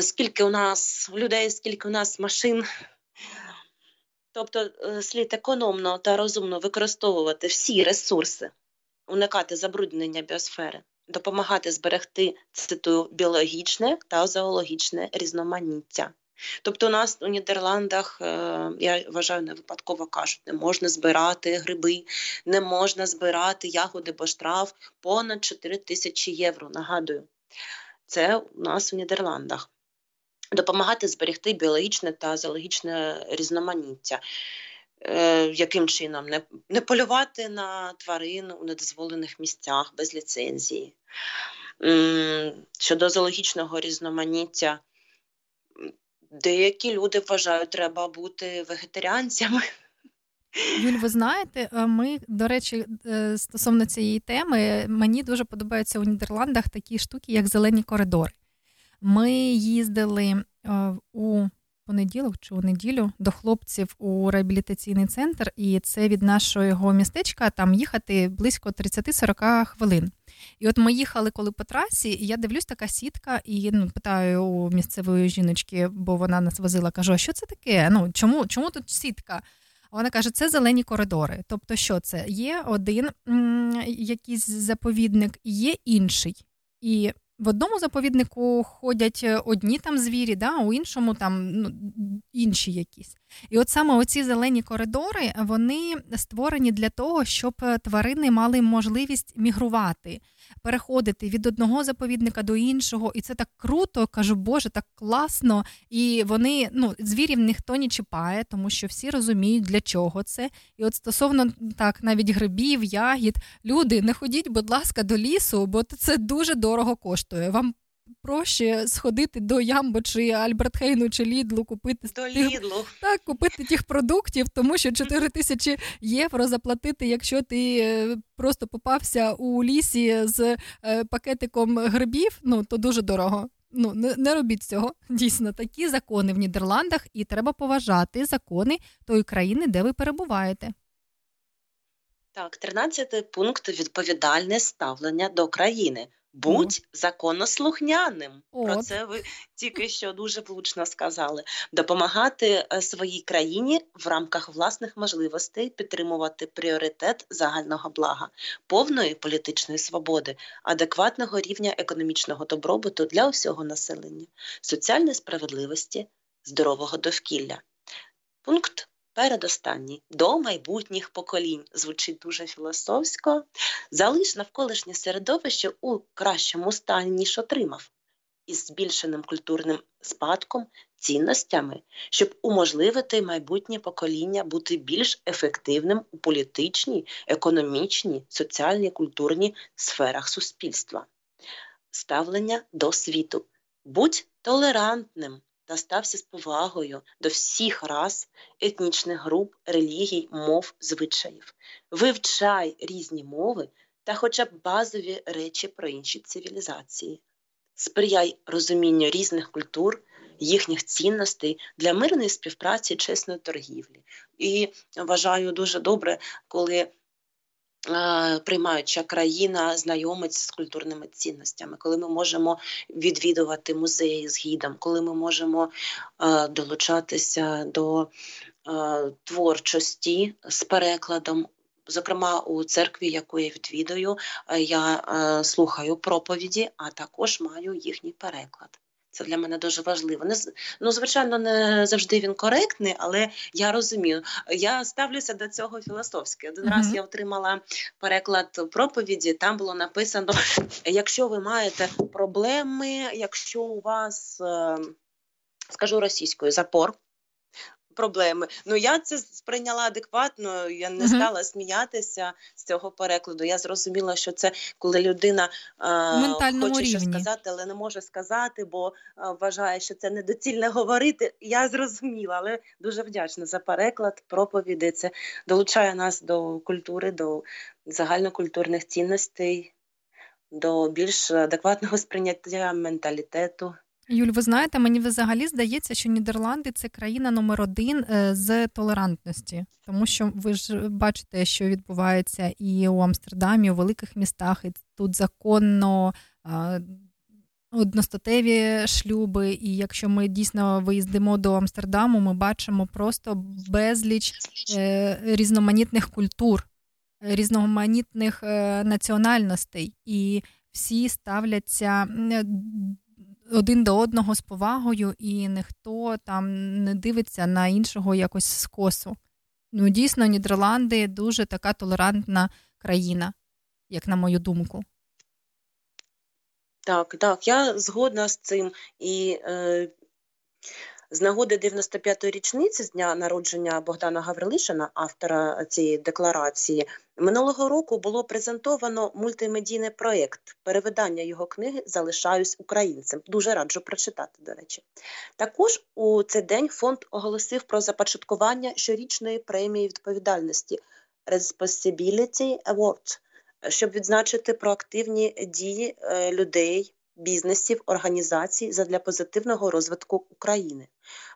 скільки у нас людей, скільки у нас машин. Тобто е, слід економно та розумно використовувати всі ресурси, уникати забруднення біосфери, допомагати зберегти цитую біологічне та зоологічне різноманіття. Тобто, у нас у Нідерландах, е, я вважаю, не випадково кажуть, не можна збирати гриби, не можна збирати ягоди, бо штраф понад 4 тисячі євро. Нагадую, це у нас у Нідерландах. Допомагати зберегти біологічне та зоологічне різноманіття. Е, яким чином? Не, не полювати на тварин у недозволених місцях без ліцензії. Щодо зоологічного різноманіття, деякі люди вважають, треба бути вегетаріанцями. Юль, ви знаєте, е, ми, до речі, е, стосовно цієї теми, мені дуже подобаються у Нідерландах такі штуки, як зелені коридори. Ми їздили е, у понеділок чи у неділю до хлопців у реабілітаційний центр, і це від нашого містечка там їхати близько 30-40 хвилин. І от ми їхали коли по трасі, і я дивлюсь, така сітка, і ну, питаю у місцевої жіночки, бо вона нас возила, кажу: а що це таке? Ну чому, чому тут сітка? Вона каже, це зелені коридори. Тобто, що це? Є один м, якийсь заповідник, є інший. І в одному заповіднику ходять е, одні там звірі, да, у іншому там ну, інші якісь. І от саме оці зелені коридори вони створені для того, щоб е, тварини мали можливість мігрувати, переходити від одного заповідника до іншого. І це так круто, кажу, Боже, так класно. І вони ну звірів ніхто не чіпає, тому що всі розуміють, для чого це. І от стосовно так, навіть грибів, ягід, люди, не ходіть, будь ласка, до лісу, бо це дуже дорого коштує. Вам проще сходити до Ямбо чи Альбертхейну чи Лідлу, купити До тих- Лідлу. так, купити тих продуктів, тому що 4 тисячі євро заплатити, якщо ти е, просто попався у лісі з е, пакетиком грибів, ну то дуже дорого. Ну не, не робіть цього. Дійсно, такі закони в Нідерландах, і треба поважати закони тої країни, де ви перебуваєте. Так, 13 пункт відповідальне ставлення до країни. Будь законослухняним. Про це ви тільки що дуже влучно сказали. Допомагати е, своїй країні в рамках власних можливостей підтримувати пріоритет загального блага, повної політичної свободи, адекватного рівня економічного добробуту для усього населення, соціальної справедливості, здорового довкілля. Пункт передостанній до майбутніх поколінь звучить дуже філософсько. Залиш навколишнє середовище у кращому стані, ніж отримав, із збільшеним культурним спадком, цінностями, щоб уможливити майбутнє покоління бути більш ефективним у політичній, економічній, соціальній, культурній сферах суспільства. Ставлення до світу. Будь толерантним та стався з повагою до всіх рас, етнічних груп, релігій, мов, звичаїв. Вивчай різні мови та хоча б базові речі про інші цивілізації. Сприяй розумінню різних культур, їхніх цінностей для мирної співпраці, чесної торгівлі. І вважаю дуже добре, коли приймаюча країна знайомить з культурними цінностями, коли ми можемо відвідувати музеї з гідом, коли ми можемо долучатися до творчості з перекладом. Зокрема, у церкві, яку я відвідую, я слухаю проповіді, а також маю їхній переклад. Це для мене дуже важливо. Не ну, звичайно, не завжди він коректний, але я розумію. Я ставлюся до цього філософськи. Один Мгм. раз я отримала переклад проповіді. Там було написано: якщо ви маєте проблеми, якщо у вас, е, скажу російською, запор. Проблеми. Ну я це сприйняла адекватно. Я не стала сміятися з цього перекладу. Я зрозуміла, що це коли людина е, хоче щось сказати, але не може сказати, бо е, вважає, що це недоцільно говорити. Я зрозуміла, але дуже вдячна за переклад проповіді. Це долучає нас до культури, до загальнокультурних цінностей, до більш адекватного сприйняття менталітету. Юль, ви знаєте, мені взагалі здається, що Нідерланди це країна номер один е, з толерантності, тому що ви ж бачите, що відбувається і у Амстердамі, у великих містах, і тут законно. Одностатеві шлюби, і якщо ми дійсно виїздимо до Амстердаму, ми бачимо просто безліч е, різноманітних культур, різноманітних е, національностей, і всі ставляться один до одного з повагою, і ніхто там не дивиться на іншого якось скосу. Ну, дійсно, Нідерланди дуже така толерантна країна, як на мою думку. Так, так, я згодна з цим. І е, з нагоди 95-ї річниці з дня народження Богдана Гаврилишина, автора цієї декларації, минулого року було презентовано мультимедійний проєкт. Перевидання його книги Залишаюсь українцем. Дуже раджу прочитати, до речі. Також у цей день фонд оголосив про започаткування щорічної премії відповідальності Responsibility Award, щоб відзначити проактивні дії е, людей, бізнесів, організацій задля позитивного розвитку України.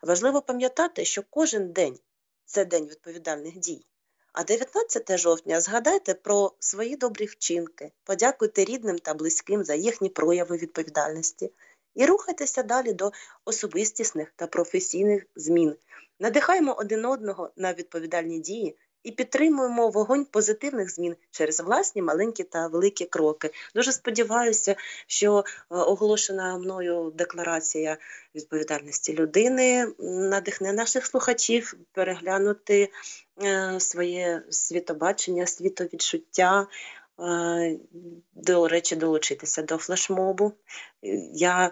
Важливо пам'ятати, що кожен день це день відповідальних дій. А 19 жовтня згадайте про свої добрі вчинки, подякуйте рідним та близьким за їхні прояви відповідальності і рухайтеся далі до особистісних та професійних змін. Надихаємо один одного на відповідальні дії і підтримуємо вогонь позитивних змін через власні маленькі та великі кроки. Дуже сподіваюся, що е, оголошена мною декларація відповідальності людини надихне наших слухачів переглянути е, своє світобачення, світовідчуття. До речі, долучитися до флешмобу. Я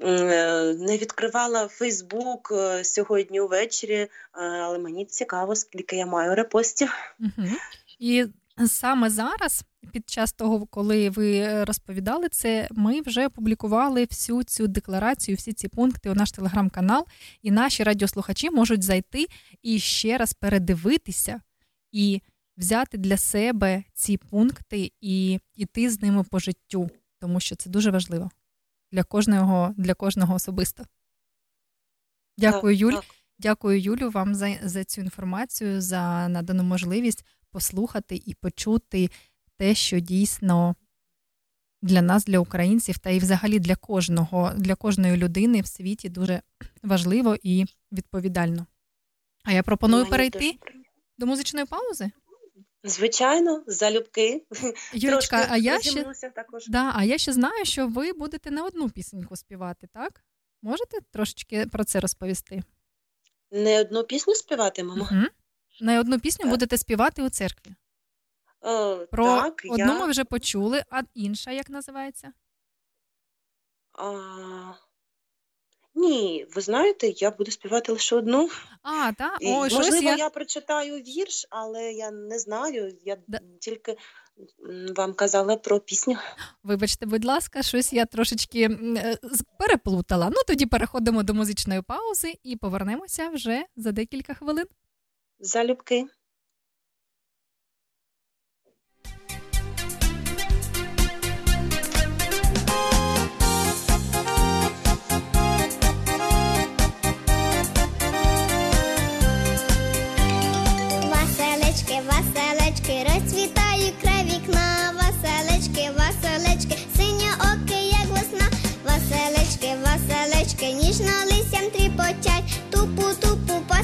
е, не відкривала Фейсбук е, сьогодні ввечері, е, але мені цікаво, скільки я маю репостів. І саме зараз, під час того, коли ви розповідали це, ми вже опублікували всю цю декларацію, всі ці пункти у наш телеграм-канал, і наші радіослухачі можуть зайти і ще раз передивитися і взяти для себе ці пункти і йти з ними по життю, тому що це дуже важливо для кожного, для кожного особисто. Дякую, Так, Юль. так. Дякую, Юлю, вам за, за цю інформацію, за надану можливість послухати і почути те, що дійсно для нас, для українців, та і взагалі для кожного, для кожної людини в світі дуже важливо і відповідально. А я пропоную перейти до музичної паузи. Звичайно, залюбки. Трошки а я ще також. Да, а я ще знаю, що ви будете не одну пісеньку співати, так? Можете трошечки про це розповісти? Не одну пісню співатимемо. Угу. Не одну пісню Так. будете співати у церкві. Е, Про так, одну я... ми вже почули, а інша як називається? А... Ні, ви знаєте, я буду співати лише одну. А, так? І, Ой, щось можливо, я... я... прочитаю вірш, але я не знаю. Я Да. тільки м, вам казала про пісню. Вибачте, будь ласка, щось я трошечки м, е, з- переплутала. Ну, тоді переходимо до музичної паузи і повернемося вже за декілька хвилин. Залюбки. Васелечки, розцвітає край вікна, васелечки, васелечки, синя оки, як весна, васелечки, васелечки, ніжно листям тріпотять, тупу, тупу по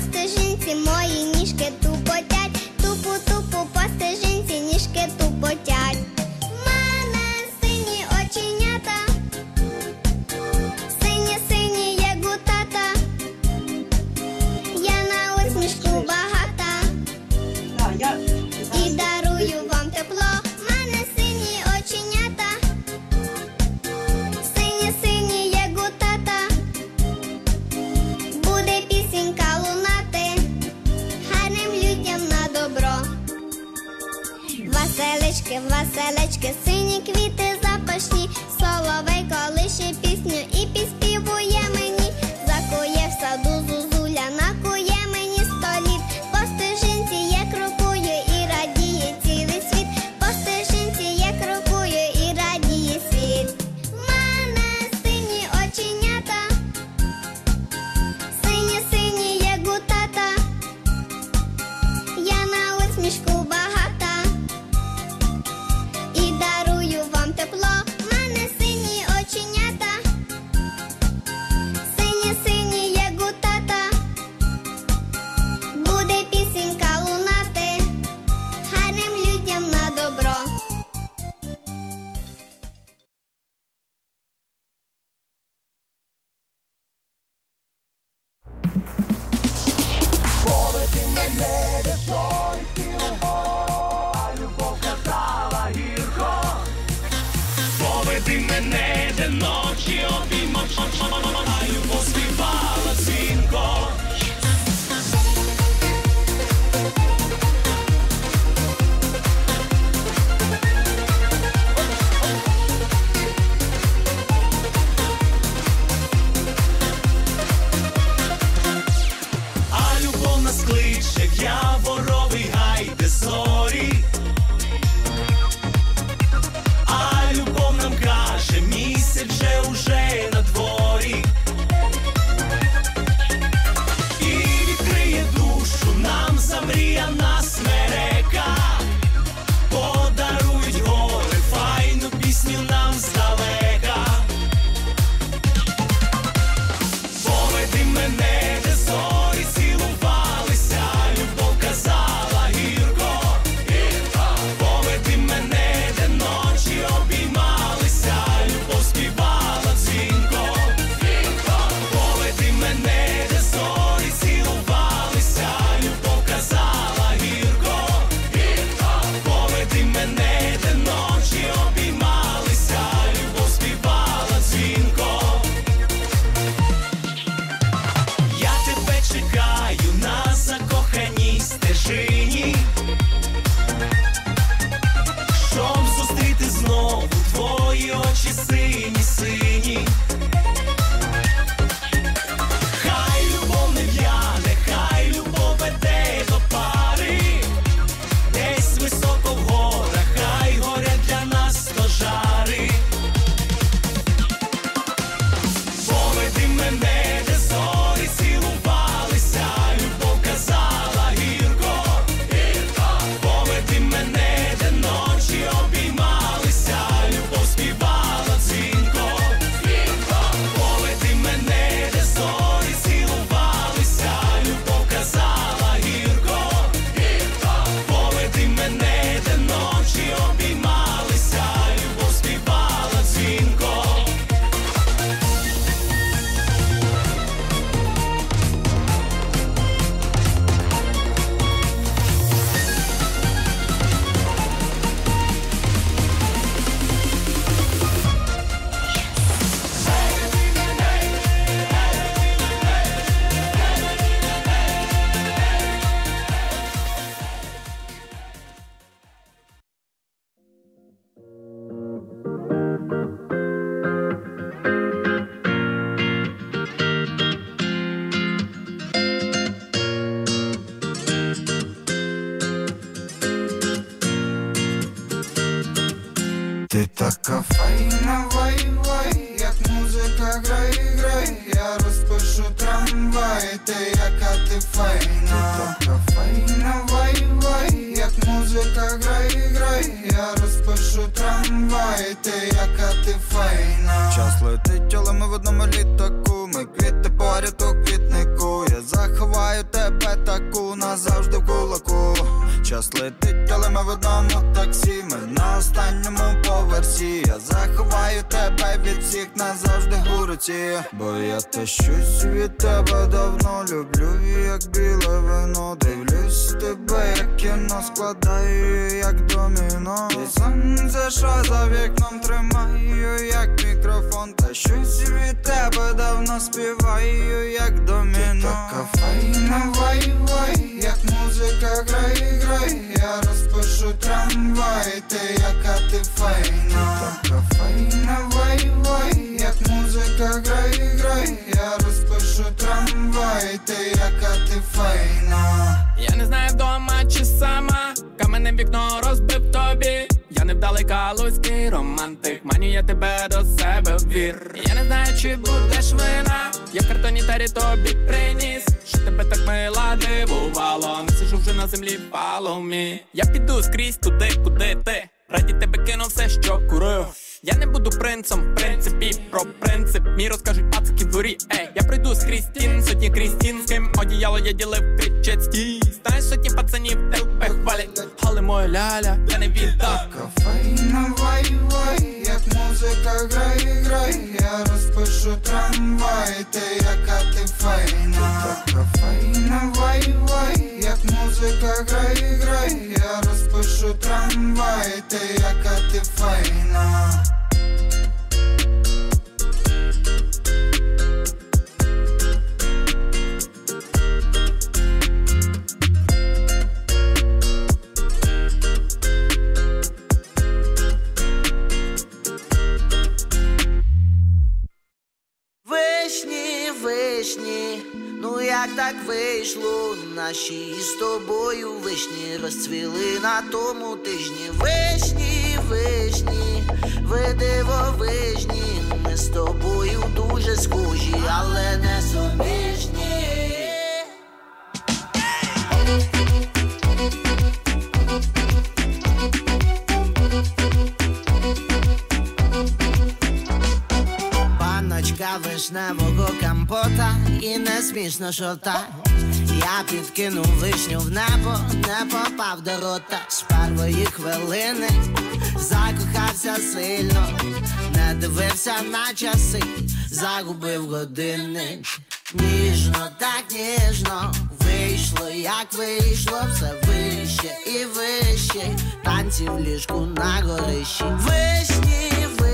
я в картоні тарі тобі приніс. Що тебе так мила дивувало, не сижу вже на землі me Я піду скрізь туди, куди ти. Раді тебе кинув все, що курив. Я не буду принцем, в принципі, про принцип. Мій розкажуть пацики дворі. Ей, я пройду скрізь стін, сотні крізь стін, з ким одіяло я ділив кричать стій. Знаєш, сотні пацанів тебе хвалять. Але моя ляля, я не віддав. Така файна, вай, вай, як музика грає, грай, я розпишу трамвай, ти яка ти файна. Така файна, вай, вай, як музика грає, грай, я розпишу трамвай, ти яка ти файна Вишні, ну як так вийшло? Наші з тобою вишні розцвіли на тому тижні. Вишні, вишні, ви дивовижні, ми з тобою дуже схожі, але не суміжні. Паночка вишневого компота і не смішно, що так Я підкинув вишню в небо, не попав до рота. З першої хвилини, закохався сильно, не дивився на часи, загубив години. Ніжно, так ніжно, вийшло, як вийшло, все вище і вище, танці в ліжку на горищі. Вишні, вишні,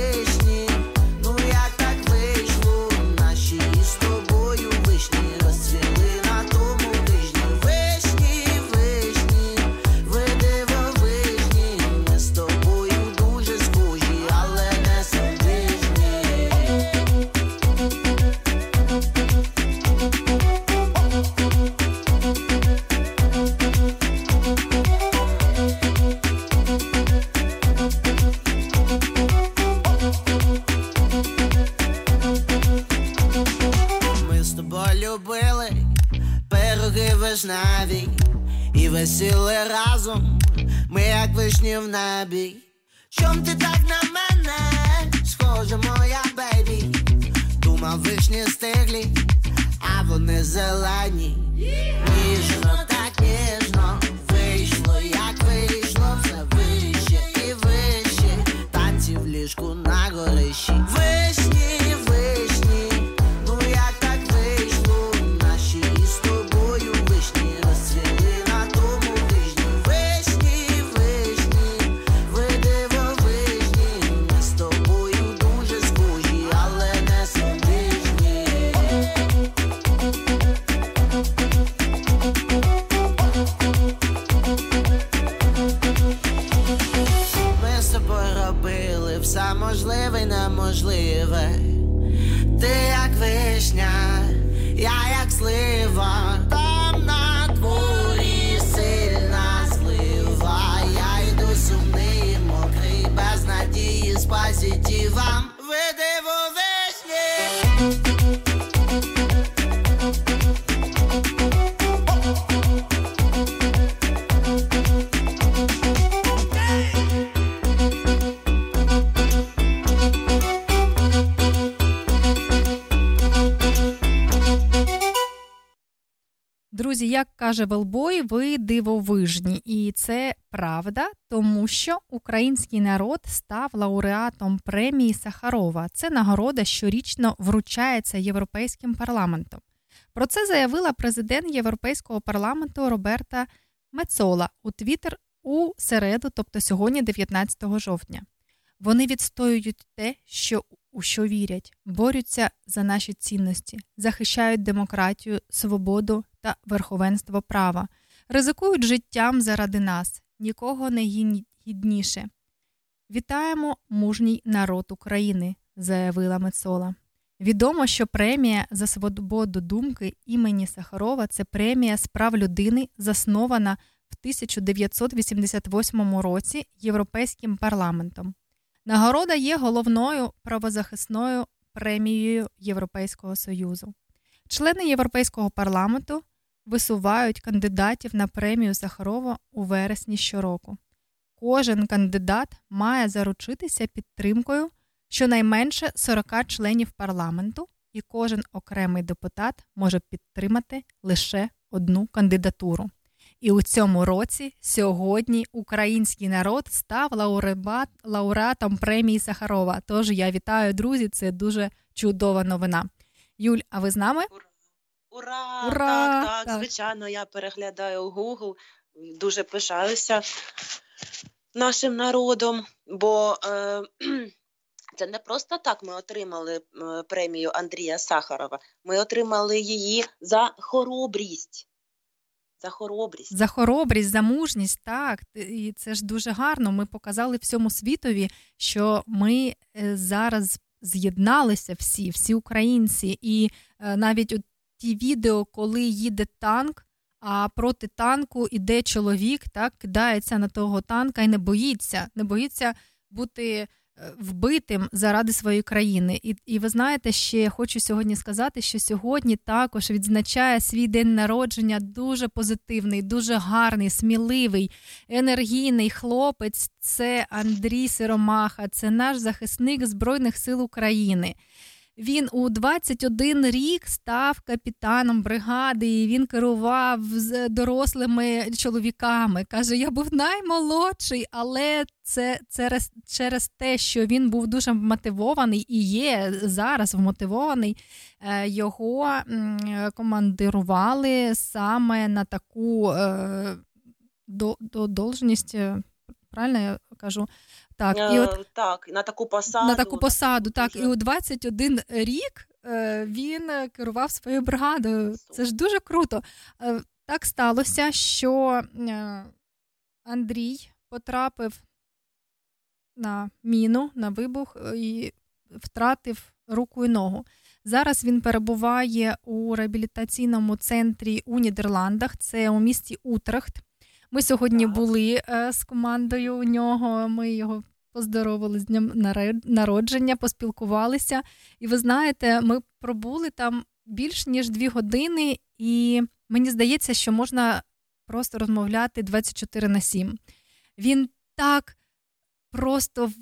пироги вишневі і весіли разом, ми як вишні в небі. Чом ти так на мене, схожа моя бейбі? Думав вишні стиглі, а вони зелені. Ніжно, так ніжно, вийшло, як вийшло, все вище і вище, танці в ліжку на горищі. Thank you. Каже Велбой, ви дивовижні, і це правда, тому що український народ став лауреатом премії Сахарова. Це нагорода щорічно вручається Європейським парламентом. Про це заявила президент Європейського парламенту Роберта Мецола у Твіттер у середу, тобто сьогодні, 19 жовтня. Вони відстоюють те, що у що вірять, борються за наші цінності, захищають демократію, свободу та верховенство права, ризикують життям заради нас, нікого не гідніше. Вітаємо мужній народ України, заявила Мецола. Відомо, що премія за свободу думки імені Сахарова це премія справ людини, заснована в 1988 році Європейським парламентом. Нагорода є головною правозахисною премією Європейського Союзу. Члени Європейського парламенту висувають кандидатів на премію Сахарова у вересні щороку. Кожен кандидат має заручитися підтримкою щонайменше 40 членів парламенту, і кожен окремий депутат може підтримати лише одну кандидатуру. І у цьому році сьогодні український народ став лауреат, лауреатом премії Сахарова. Тож я вітаю, друзі, це дуже чудова новина. Юль, а ви з нами? Ура! Ура! Так, так, Так. звичайно, я переглядаю Google, дуже пишаюся нашим народом, бо е, це не просто так ми отримали е, премію Андрія Сахарова. Ми отримали її за хоробрість. За хоробрість. За хоробрість, за мужність, так. І це ж дуже гарно. Ми показали всьому світові, що ми е, зараз з'єдналися всі, всі українці. І е, навіть от ті відео, коли їде танк, а проти танку іде чоловік, так, кидається на того танка і не боїться, не боїться бути вбитим заради своєї країни. І, і ви знаєте, ще я хочу сьогодні сказати, що сьогодні також відзначає свій день народження дуже позитивний, дуже гарний, сміливий, енергійний хлопець. Це Андрій Сиромаха, це наш захисник Збройних сил України. Він у 21 рік став капітаном бригади, і він керував з дорослими чоловіками. Каже, я був наймолодший, але це через, через те, що він був дуже мотивований і є зараз вмотивований. е, Його командирували саме на таку е, до, до должність. Правильно я кажу? Так, і Е, от так, на таку посаду. на таку посаду. Так, дуже- і у 21 рік е, він е, керував своєю бригадою. Це ж дуже круто. Так сталося, що Андрій потрапив на міну, на вибух і втратив руку і ногу. Зараз він перебуває у реабілітаційному центрі у Нідерландах, це у місті Утрехт. Ми сьогодні Так. були е, з командою у нього. Ми його поздоровили з днем народження, поспілкувалися. І ви знаєте, ми пробули там більш ніж дві години, і мені здається, що можна просто розмовляти 24 на 7. Він так просто в-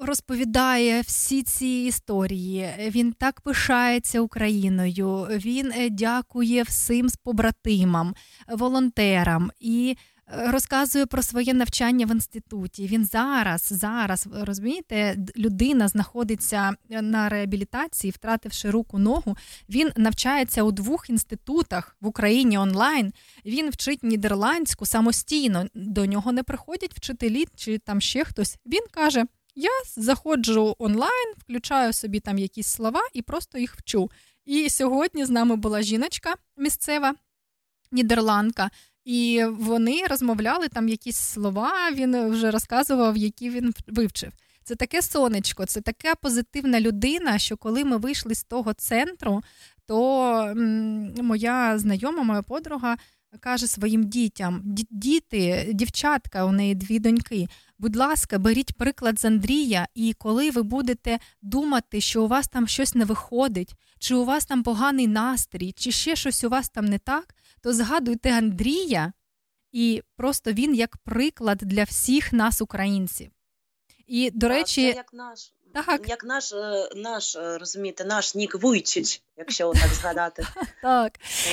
розповідає всі ці історії. Він так пишається Україною. Він е, дякує всім побратимам, волонтерам і е, розказує про своє навчання в інституті. Він зараз, зараз розумієте, людина знаходиться на реабілітації, втративши руку ногу. Він навчається у двох інститутах в Україні онлайн. Він вчить нідерландську самостійно. До нього не приходять вчителі чи там ще хтось. Він каже: Я заходжу онлайн, включаю собі там якісь слова і просто їх вчу. І сьогодні з нами була жіночка місцева, нідерландка. І вони розмовляли там якісь слова. Він вже розказував, які він вивчив. Це таке сонечко, це така позитивна людина, що коли ми вийшли з того центру, то моя знайома, моя подруга каже своїм дітям: діти, дівчатка, у неї дві доньки. Будь ласка, беріть приклад з Андрія, і коли ви будете думати, що у вас там щось не виходить, чи у вас там поганий настрій, чи ще щось у вас там не так, то згадуйте Андрія, і просто він як приклад для всіх нас, українців. І, до Так, речі, як наш, так. як наш, е, наш, е, розумієте, наш Нік Вуйчич, якщо так згадати. Так.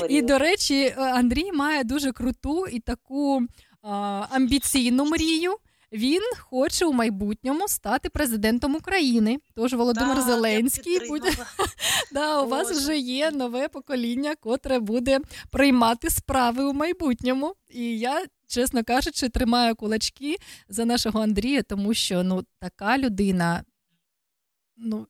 І, до речі, е, Андрій має дуже круту і таку а, амбіційну мрію. Він хоче у майбутньому стати президентом України. Тож Володимир я Зеленський буде да, у вас вже є нове покоління, котре буде приймати справи у майбутньому. І я, чесно кажучи, тримаю кулачки за нашого Андрія, тому що ну така людина. Ну,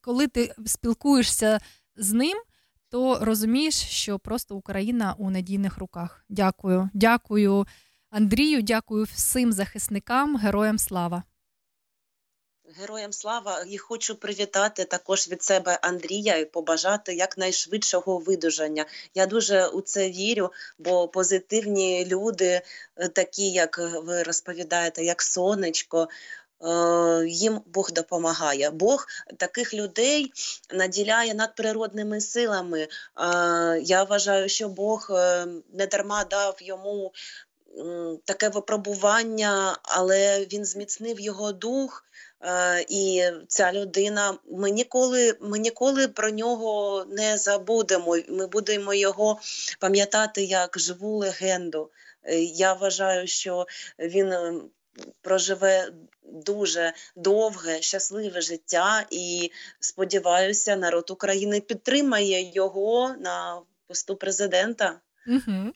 коли ти спілкуєшся з ним, то розумієш, що просто Україна у надійних руках. Дякую, дякую Андрію, дякую всім захисникам, героям слава. Героям слава і хочу привітати також від себе Андрія і побажати якнайшвидшого видужання. Я дуже у це вірю, бо позитивні люди, е, такі як ви розповідаєте, як сонечко. Е, Їм Бог допомагає. Бог таких людей наділяє надприродними силами. Е, Я вважаю, що Бог е, не дарма дав йому таке випробування, але він зміцнив його дух. І ця людина, ми ніколи, ми ніколи про нього не забудемо. Ми будемо його пам'ятати як живу легенду. Я вважаю, що він е, проживе дуже довге, щасливе життя, і сподіваюся, народ України підтримає його на посту президента. Угу.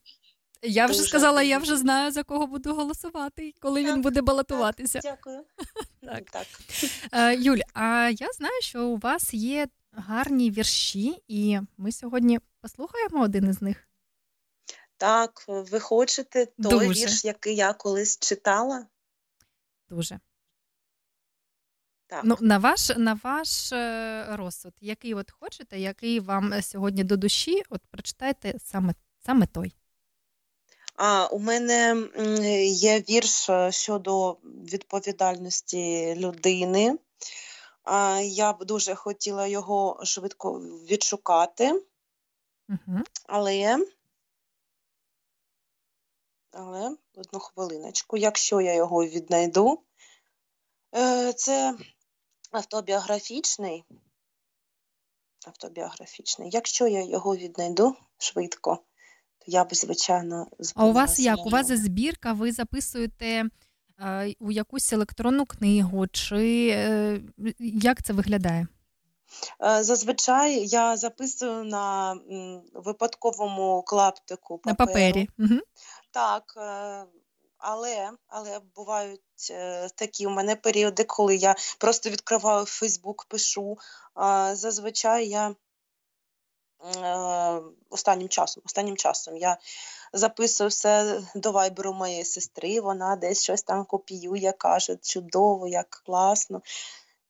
Я вже Дуже сказала, я вже знаю, за кого буду голосувати, коли він буде балотуватися. Дякую. Так. так. Е, Юль, а я знаю, що у вас є гарні вірші, і ми сьогодні послухаємо один із них. Так, ви хочете той Дуже. вірш, який я колись читала? Дуже. Так. Ну, на ваш, на ваш е, розсуд, який от хочете, який вам е, сьогодні до душі, от прочитайте саме, саме той. А, у мене є вірш е, щодо відповідальності людини. А, я б дуже хотіла його швидко відшукати, Угу. але, але одну хвилиночку, якщо я його віднайду, Е, це автобіографічний. Автобіографічний. Якщо я його віднайду швидко, то я б, звичайно, А у вас як? У вас збірка, ви записуєте е, у якусь електронну книгу, чи е, як це виглядає? Е, Зазвичай я записую на м, випадковому клаптику На папері. Угу. Так, е, але, але бувають е, такі у мене періоди, коли я просто відкриваю Фейсбук, пишу. Зазвичай я е, останнім часом, останнім часом я записую все до вайберу моєї сестри, вона десь щось там копіює, каже, чудово, як класно.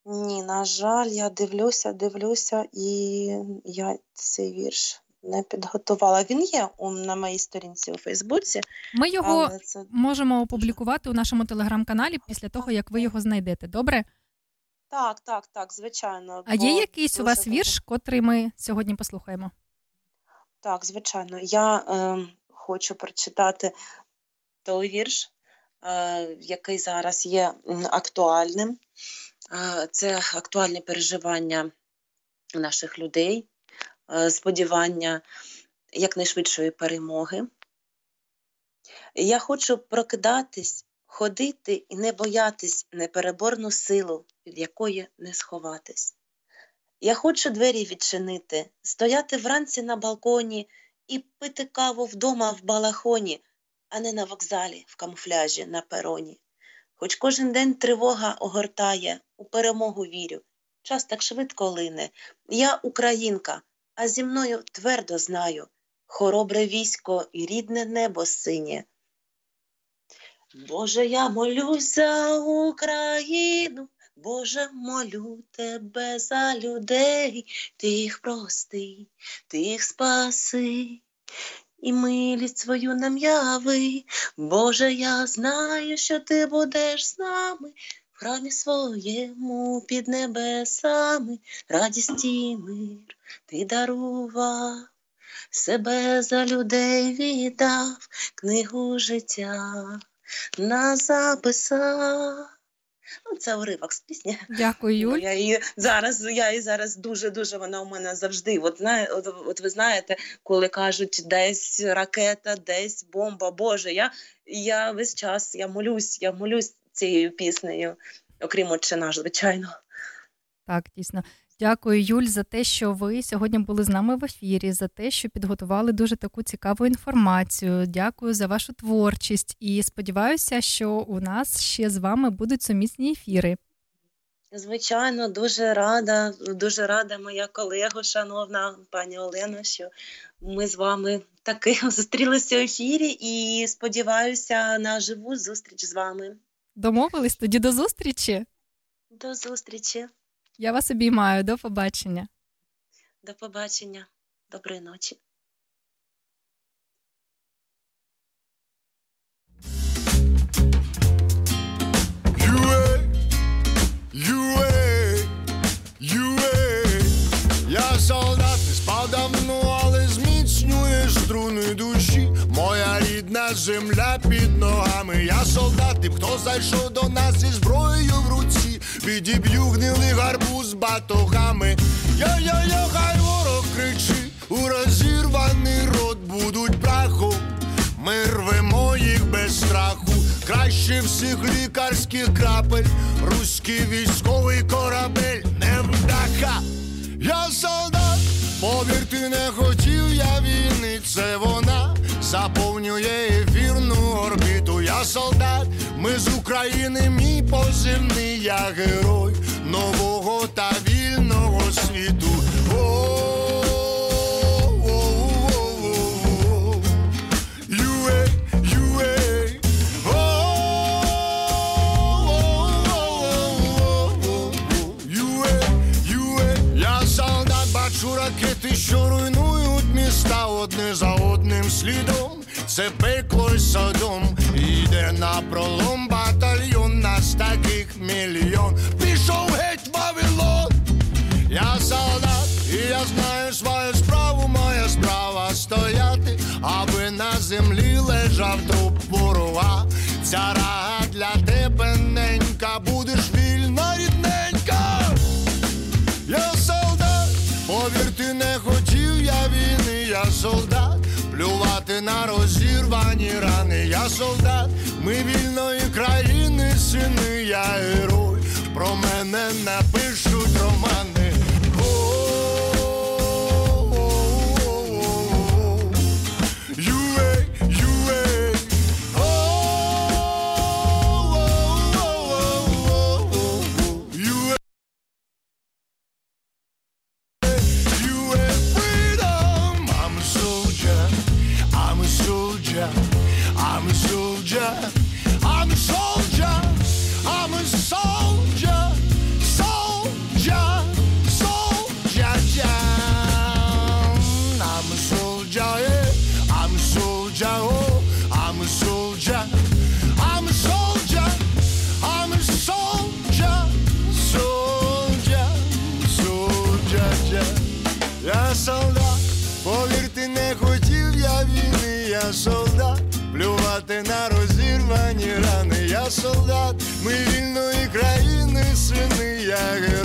Ні, на жаль, я дивлюся, дивлюся, і я цей вірш не підготувала. Він є у, на моїй сторінці у Фейсбуці, Ми його це можемо опублікувати у нашому телеграм-каналі після того, як ви його знайдете. Добре? так, так, так, звичайно. А є якийсь у вас вірш, котрий ми сьогодні послухаємо? Так, звичайно. Я е, хочу прочитати той вірш, е, який зараз є актуальним. Е, це актуальні переживання наших людей, сподівання якнайшвидшої перемоги. Я хочу прокидатись, ходити і не боятись непереборну силу, від якої не сховатись. Я хочу двері відчинити, стояти вранці на балконі і пити каву вдома в балахоні, а не на вокзалі в камуфляжі на пероні. Хоч кожен день тривога огортає, у перемогу вірю. Час так швидко лине. Я українка, а зі мною твердо знаю хоробре військо і рідне небо синє. Боже, я молюсь за Україну, Боже, молю тебе за людей, ти їх прости, ти їх спаси, і милість свою нам яви. Боже, я знаю, що ти будеш з нами. В храмі своєму під небесами, радість і мир ти дарував. Себе за людей віддав, книгу життя нас записав. Ну, це уривок з пісні. Дякую, Юль. Я її зараз, я її зараз дуже дуже вона у мене завжди. От знає, от, от ви знаєте, коли кажуть, десь ракета, десь бомба. Боже, я, я весь час я молюсь, я молюсь цією піснею, окрім отче наш, звичайно. Так, дійсно. Дякую, Юль, за те, що ви сьогодні були з нами в ефірі, за те, що підготували дуже таку цікаву інформацію. Дякую за вашу творчість і сподіваюся, що у нас ще з вами будуть сумісні ефіри. Звичайно, дуже рада, дуже рада моя колега, шановна пані Олена, що ми з вами таки зустрілися в ефірі і сподіваюся на живу зустріч з вами. Домовились тоді до зустрічі. До зустрічі, Я вас обіймаю. До побачення. до побачення, доброї ночі. Юе, юе, юе, я солдат, не спав давно, але зміцнює струни душі. Моя рідна земля під ногами. Я солдат, і хто зайшов до нас зі зброєю в руці, відіб'ю гнилий гарбуз батогами. Я-я-я, хай ворог кричить, у розірваний рот будуть прахом. Ми рвемо їх без страху, краще всіх лікарських крапель, руський військовий корабель, невдаха. Я солдат, повірте, не хотів я війни, це вона заповнює ефірну орбіту. Я солдат, ми з України, мій позивний, я герой нового та вільного світу. Бачу ракети, що руйнують міста одне за одним слідом. Це пекло содом. Іде на пролом батальйон, нас таких мільйон. Пішов геть Вавилон. Я солдат, і я знаю свою справу, моя справа стояти, аби на землі лежав труп ворога. Ця рага для тебе ненька, будеш вільна рідненька. Я солдат, повірте, не хотів я війни, я солдат, плювати на розірвані рани, я солдат, ми вільної країни, сини, я герой, про мене напишуть романи. На розірвані рани, я солдат, ми вільної країни, сини, я герой,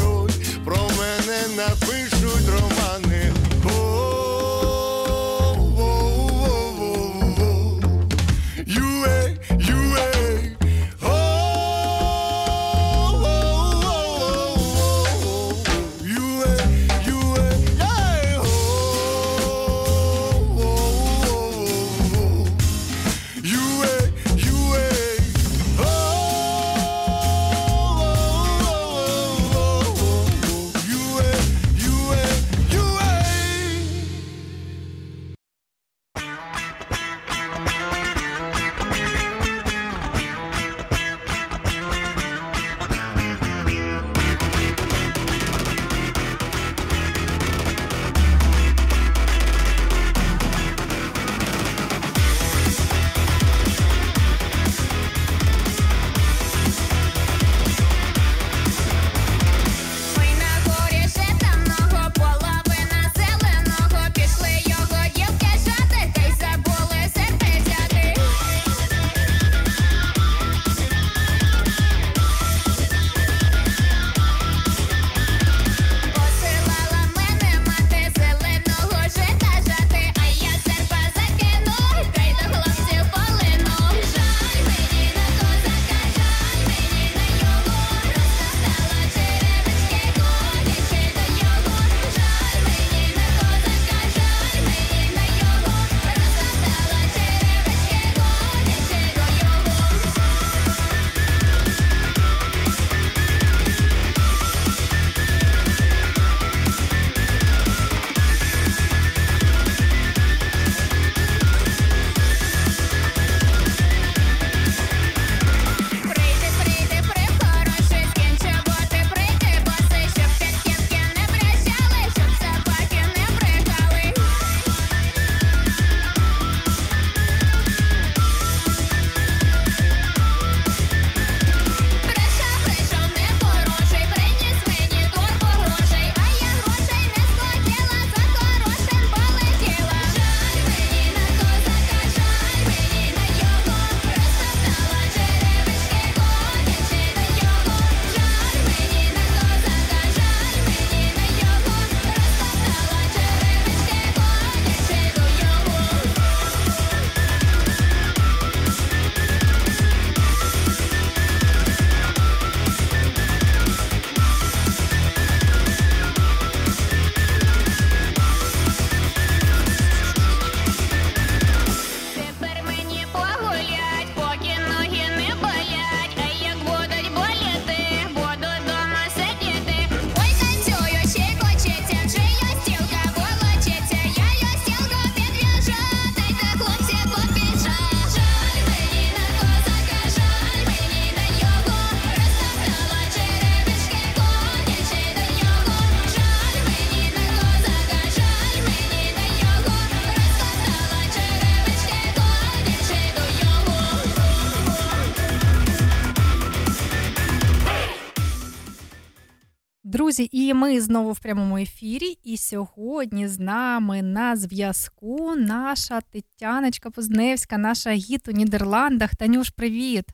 Друзі, і ми знову в прямому ефірі. І сьогодні з нами на зв'язку наша Тетяночка Позневська, наша гід у Нідерландах. Танюш, привіт!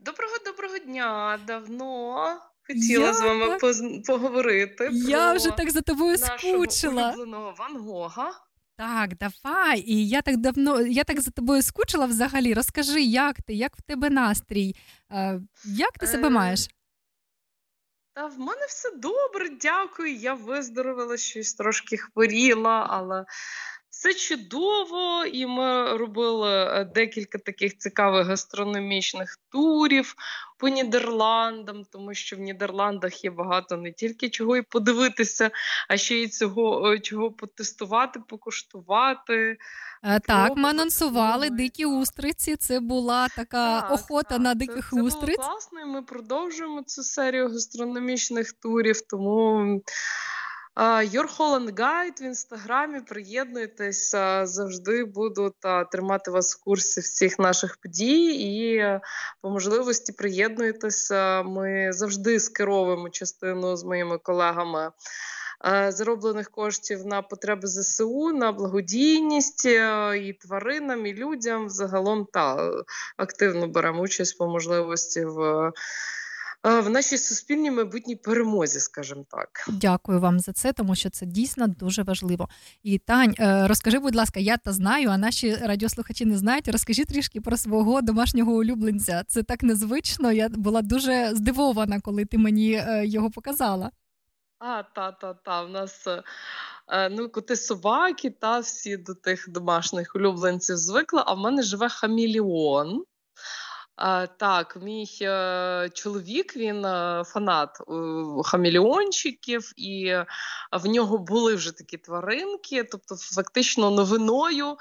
Доброго доброго дня! Давно хотіла Я з вами так- поз- поговорити. Я про вже так за тобою скучила. Ван Гога. Так, давай. І я так давно, я так за тобою скучила взагалі. Розкажи, як ти, як в тебе настрій? Е, Як ти себе Е, маєш? Та в мене все добре, дякую. Я виздоровила щось трошки хворіла, але все чудово. І ми робили е, декілька таких цікавих гастрономічних турів по Нідерландам, тому що в Нідерландах є багато не тільки чого і подивитися, а ще й цього е, чого потестувати, покуштувати. Е, Так, ми анонсували дикі устриці. Це була така Так, охота так, на це- диких це було устриць. класно, і ми продовжуємо цю серію гастрономічних турів. Тому Your Holland Guide в інстаграмі. Приєднуйтесь, завжди буду тримати вас в курсі всіх наших подій. І е, по можливості приєднуйтеся. Ми завжди скеровуємо частину з моїми колегами. Е, Зароблених коштів на потреби ЗСУ, на благодійність е, і тваринам, і людям загалом та активно беремо участь по можливості в, е, в нашій суспільній майбутній перемозі, скажімо так. Дякую вам за це, тому що це дійсно дуже важливо. І Тань, розкажи, будь ласка, я та знаю, а наші радіослухачі не знають. Розкажи трішки про свого домашнього улюбленця. Це так незвично. Я була дуже здивована, коли ти мені його показала. А, та, та, та. У нас е, е, ну, коти собаки, та всі до тих домашніх улюбленців звикли, а в мене живе хаміліон. Так, мій е, чоловік, він е, фанат е, хаміліончиків, і в нього були вже такі тваринки. Тобто, фактично, новиною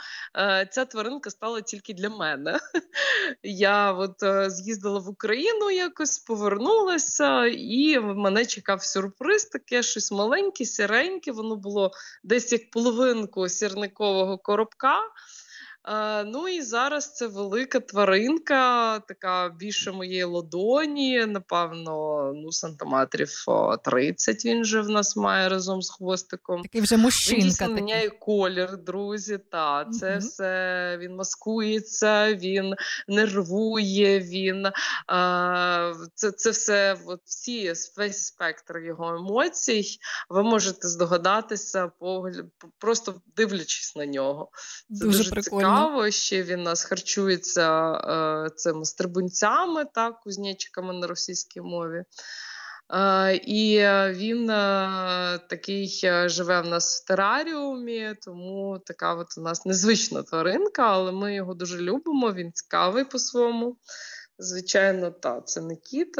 ця тваринка стала тільки для мене. Я от з'їздила в Україну якось, повернулася, і мене чекав сюрприз, таке щось маленьке, сіреньке. Воно було десь як половинку сірникового коробка. Е, ну і зараз це велика тваринка, така більше моєї ладоні, напевно, ну, сантиметрів о, 30 він же в нас має разом з хвостиком. Такий вже Він мужчинка. дійсно міняє колір, друзі. Та це Мгм. все він маскується, він нервує, він а, це, це все от всі весь спектр його емоцій. Ви можете здогадатися, погля- просто дивлячись на нього. Це Дуже дуже, прикольно. Цікаво. Ще він нас харчується е, цими стрибунцями, так, кузнечиками на російській мові. Е, і він е, такий е, живе в нас в тераріумі, тому така от у нас незвична тваринка, але ми його дуже любимо. Він цікавий по-своєму. Звичайно, та це не кіт,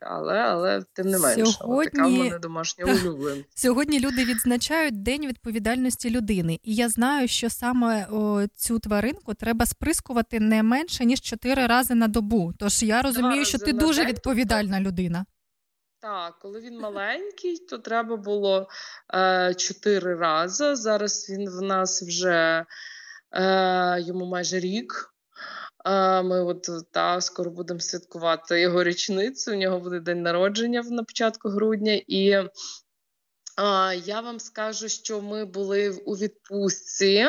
але, але тим не менше, така в Сьогодні- мене домашня улюблена. Сьогодні люди відзначають День відповідальності людини, і я знаю, що саме о, цю тваринку треба сприскувати не менше ніж чотири рази на добу. Тож я розумію, що ти дуже день, відповідальна людина. Так, коли він маленький, то треба було е, чотири рази. Зараз він в нас вже е, йому майже рік. Е, ми от та скоро будемо святкувати його річницю. У нього буде день народження на початку грудня. І е, я вам скажу, що ми були у відпустці.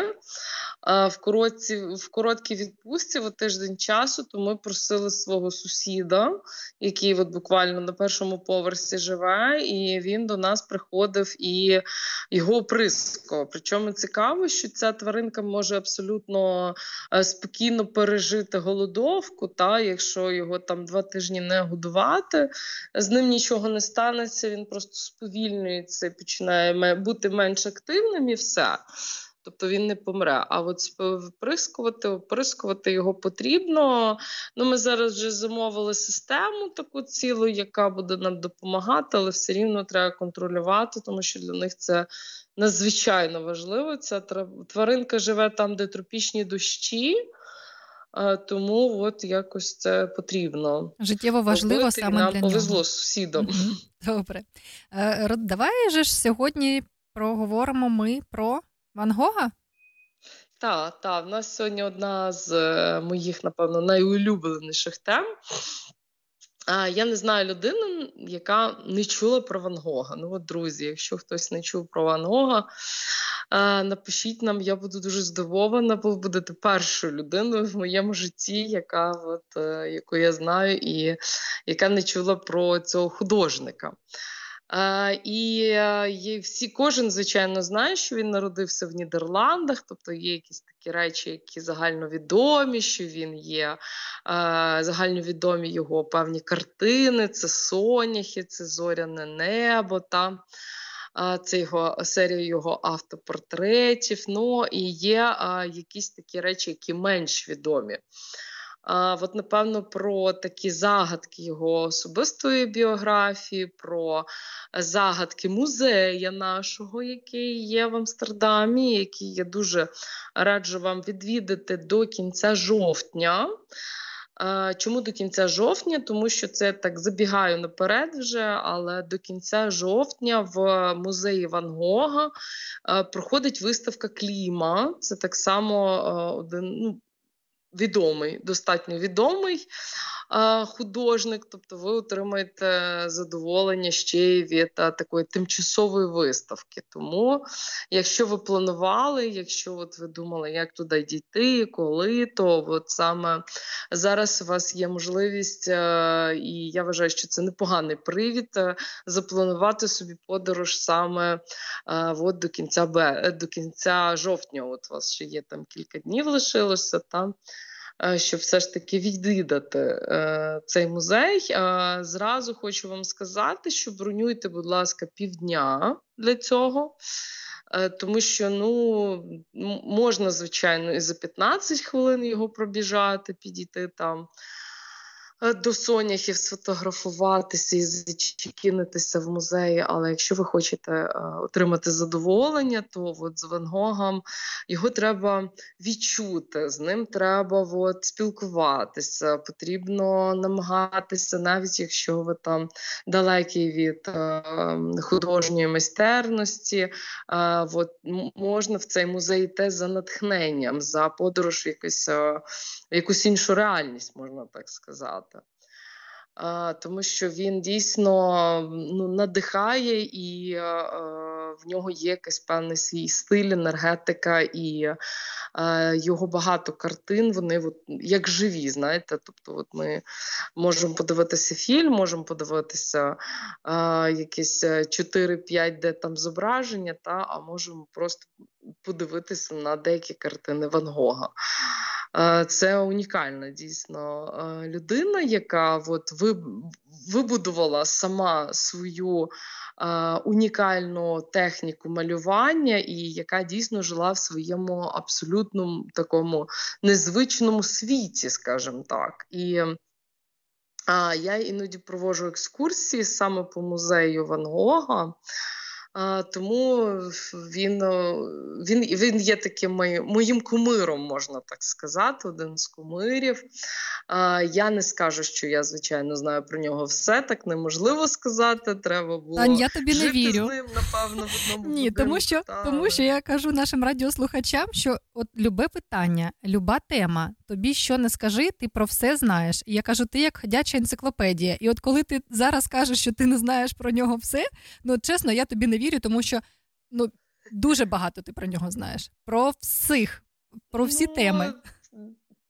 В коротці, в короткій відпустці в тиждень часу, то ми просили свого сусіда, який от буквально на першому поверсі живе, і він до нас приходив і його оприскував. Причому цікаво, що ця тваринка може абсолютно е, спокійно пережити голодовку, та якщо його там два тижні не годувати, з ним нічого не станеться, він просто сповільнюється починає бути менш активним і все. Тобто він не помре. А от вприскувати, оприскувати його потрібно. Ну, ми зараз вже замовили систему таку цілу, яка буде нам допомагати, але все рівно треба контролювати, тому що для них це надзвичайно важливо. Ця тваринка живе там, де тропічні дощі. Тому от якось це потрібно. Життєво важливо робити, саме нам для повезло нього. з сусідом. Добре. Е, Давай же ж сьогодні проговоримо ми про Ван Гога. Так, так, в нас сьогодні одна з е, моїх, напевно, найулюбленіших тем. Я не знаю людину, яка не чула про Ван Гога. Ну, от, друзі, якщо хтось не чув про Ван Гога, напишіть нам, я буду дуже здивована, бо ви будете першою людиною в моєму житті, яка от, е, яку я знаю, і яка не чула про цього художника. І всі, кожен, звичайно, знає, що він народився в Нідерландах, тобто є якісь такі речі, які загальновідомі, що він є загальновідомі його певні картини, це соняхи, це зоряне небо. Та. Це його серія його автопортретів. Ну і є а, якісь такі речі, які менш відомі. А, От, напевно, про такі загадки його особистої біографії, про загадки музея нашого, який є в Амстердамі, який я дуже раджу вам відвідати до кінця жовтня. Чому до кінця жовтня? Тому що це так забігаю наперед вже, але до кінця жовтня в музеї Ван Гога проходить виставка Кліма. Це так само один ну, відомий, достатньо відомий художник, тобто ви отримаєте задоволення ще й від такої тимчасової виставки. Тому, якщо ви планували, якщо от ви думали, як туди дійти, коли, то от саме зараз у вас є можливість, і я вважаю, що це непоганий привід запланувати собі подорож саме от до кінця до кінця жовтня. От у вас ще є там кілька днів лишилося там. Е, щоб все ж таки відвідати е, цей музей. Зразу хочу вам сказати, що бронюйте, будь ласка, півдня для цього. Е, тому що ну, можна, звичайно, і за 15 хвилин його пробіжати, підійти там Е, до соняхів сфотографуватися і зачекінитися в музеї. Але якщо ви хочете е, отримати задоволення, то от з Ван Гогом його треба відчути, з ним треба от, спілкуватися, потрібно намагатися, навіть якщо ви там далекі від е, художньої майстерності, е, от, можна в цей музей йти за натхненням, за подорож в якусь, е, в якусь іншу реальність, можна так сказати тому що він дійсно ну, надихає і в нього є якийсь певний свій стиль, енергетика, і його багато картин. Вони от, як живі, знаєте. Тобто, от ми можемо подивитися фільм, можемо подивитися якісь 4-5 де там зображення, та, а можемо просто подивитися на деякі картини Ван Гога. Це унікальна дійсно людина, яка от вибудувала сама свою унікальну техніку малювання, і яка дійсно жила в своєму абсолютно такому незвичному світі, скажімо так. І Я іноді проводжу екскурсії саме по музею Ван Гога. Тому він він, він є таким моїм кумиром, можна так сказати, один з кумирів. Я не скажу, що я, звичайно, знаю про нього все, так неможливо сказати. Треба було Тань, я тобі жити не вірю. з ним, напевно, в одному Ні, тому що, та, тому що я кажу нашим радіослухачам, що от любе питання, люба тема, тобі що не скажи, ти про все знаєш. І я кажу, ти як ходяча енциклопедія. І от коли ти зараз кажеш, що ти не знаєш про нього все, ну чесно, я тобі не вірю, тому що ну дуже багато ти про нього знаєш. Про всіх, про всі ну, теми.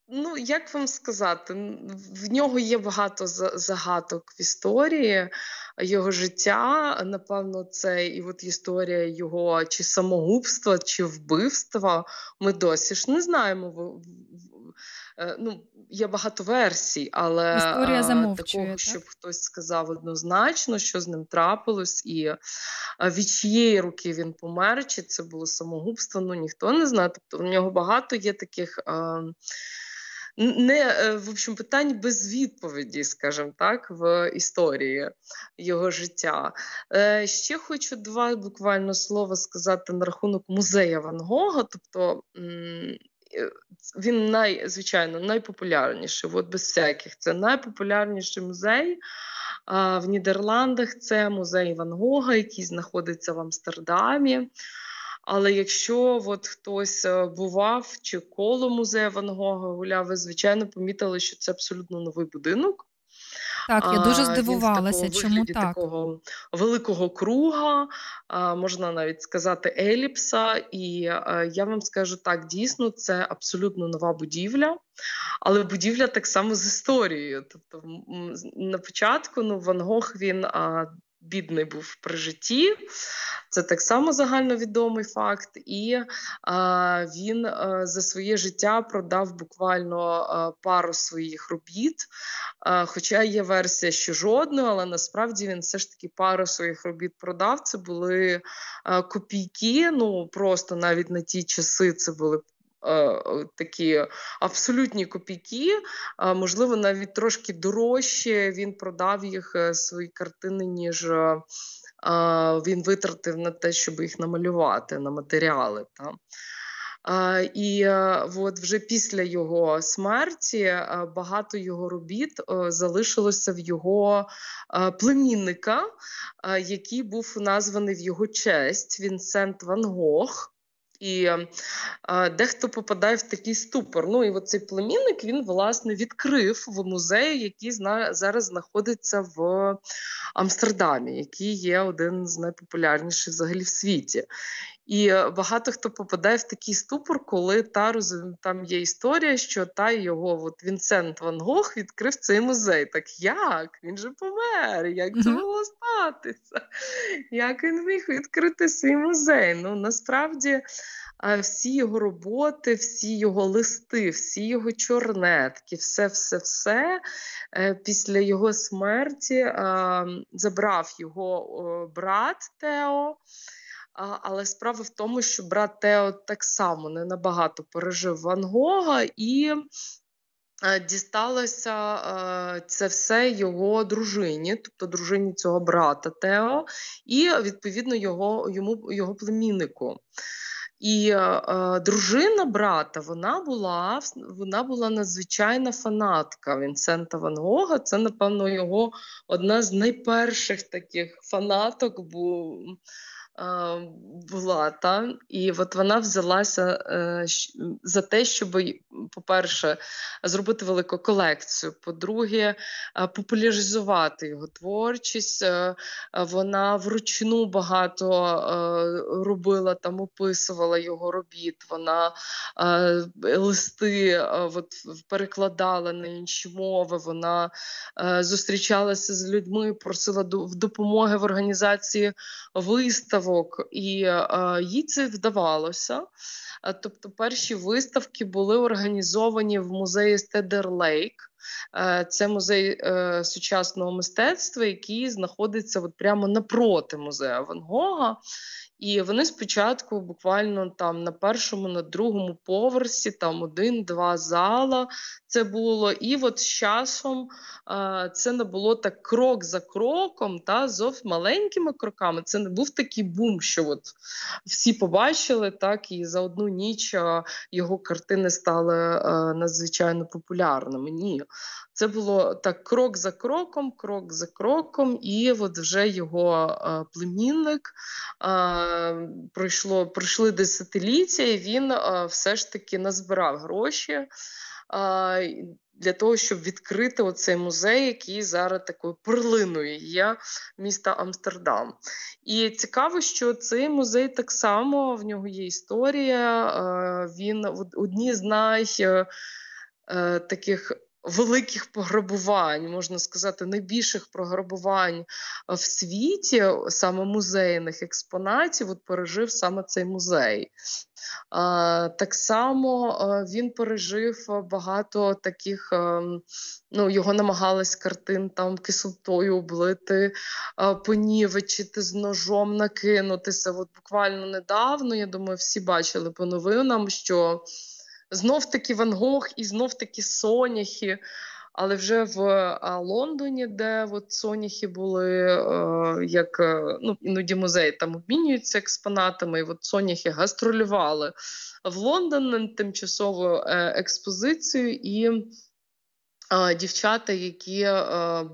Ну, як вам сказати, в нього є багато загадок в історії його життя. Напевно, це і от історія його чи самогубства, чи вбивства. Ми досі ж не знаємо. Е, ну, Є багато версій, але Історія замовчує, такого, так? щоб хтось сказав однозначно, що з ним трапилось, і від чиєї руки він помер, чи це було самогубство, ну ніхто не знає. Тобто в нього багато є таких не е, в общем, питань без відповіді, скажімо так, в історії його життя. Е, ще хочу два буквально слова сказати на рахунок музея Ван Гога. Тобто е, він най, найпопулярніший, от без всяких. Це найпопулярніший музей. В Нідерландах це музей Ван Гога, який знаходиться в Амстердамі. Але якщо от хтось е, бував чи коло музею Ван Гога гуляв, ви звичайно помітили, що це абсолютно новий будинок. Так, я дуже А, він в здивувалася, такому чому так. такого великого круга, можна навіть сказати, еліпса. І е, я вам скажу так: дійсно, це абсолютно нова будівля, але будівля так само з історією. Тобто, на початку ну, Ван Гог він бідний був при житті. Це так само загальновідомий факт. І а, він а, за своє життя продав буквально а, пару своїх робіт. А, Хоча є версія, що жодної, але насправді він все ж таки пару своїх робіт продав. Це були копійки. Ну просто навіть на ті часи це були. Е, Такі абсолютні копійки, можливо, навіть трошки дорожче він продав їх е, свої картини, ніж е, він витратив на те, щоб їх намалювати на матеріали. І е, от вже після його смерті е, багато його робіт е, залишилося в його е, племінника, е, який був названий в його честь Вінсент Ван Гог. І е, дехто попадає в такий ступор. Ну і оцей цей племінник він власне відкрив в музеї, який зна- зараз знаходиться в Амстердамі, який є один з найпопулярніших взагалі в світі. І багато хто попадає в такий ступор, коли та там є історія, що та його от Вінсент Ван Гог відкрив цей музей. Так як? Він же помер, як це могло статися? Як він міг відкрити свій музей? Ну насправді всі його роботи, всі його листи, всі його чорнетки, все, все, все е, після його смерті забрав його брат Тео. А, Але справа в тому, що брат Тео так само не набагато пережив Ван Гога і е, дісталося е, це все його дружині, тобто дружині цього брата Тео, і відповідно його, йому, його племіннику. І е, дружина брата вона була вона була надзвичайна фанатка Вінсента Ван Гога. Це, напевно, його одна з найперших таких фанаток. Бо була та і от вона взялася е, за те, щоб, по-перше, зробити велику колекцію. По-друге, е, популяризувати його творчість. Е, Вона вручну багато робила там, описувала його робіт. Вона листи от, перекладала на інші мови. Вона зустрічалася з людьми, просила допомоги в організації виставок, і е, їй це вдавалося. Е, Тобто, перші виставки були організовані в музеї Стедерлейк. Це музей е, сучасного мистецтва, який знаходиться от прямо напроти музею Ван Гога. І вони спочатку буквально там на першому, на другому поверсі, там один-два зала це було. І от з часом це не було так крок за кроком, та зовсім маленькими кроками. Це не був такий бум, що от всі побачили, так і за одну ніч його картини стали надзвичайно популярними. Ні, це було так крок за кроком, крок за кроком, і от вже його племінник пройшло, пройшли десятиліття, і він все ж таки назбирав гроші. Для того, щоб відкрити оцей музей, який зараз такою перлиною є міста Амстердам. І цікаво, що цей музей так само в нього є історія. Він од- одні з най е, е, таких великих пограбувань, можна сказати, найбільших пограбувань в світі, саме музейних експонатів, от пережив саме цей музей. Так само він пережив багато таких, ну, його намагались картин там кислотою облити, понівечити з ножом накинутися. От буквально недавно, я думаю, всі бачили по новинам, що знов таки Ван Гог і знов таки Соняхи. Але вже в Лондоні, де от соняхи були, е, як е, ну, іноді музеї там обмінюються експонатами, і от соняхи гастролювали в Лондон на тимчасову е, експозицію, і Дівчата, які е,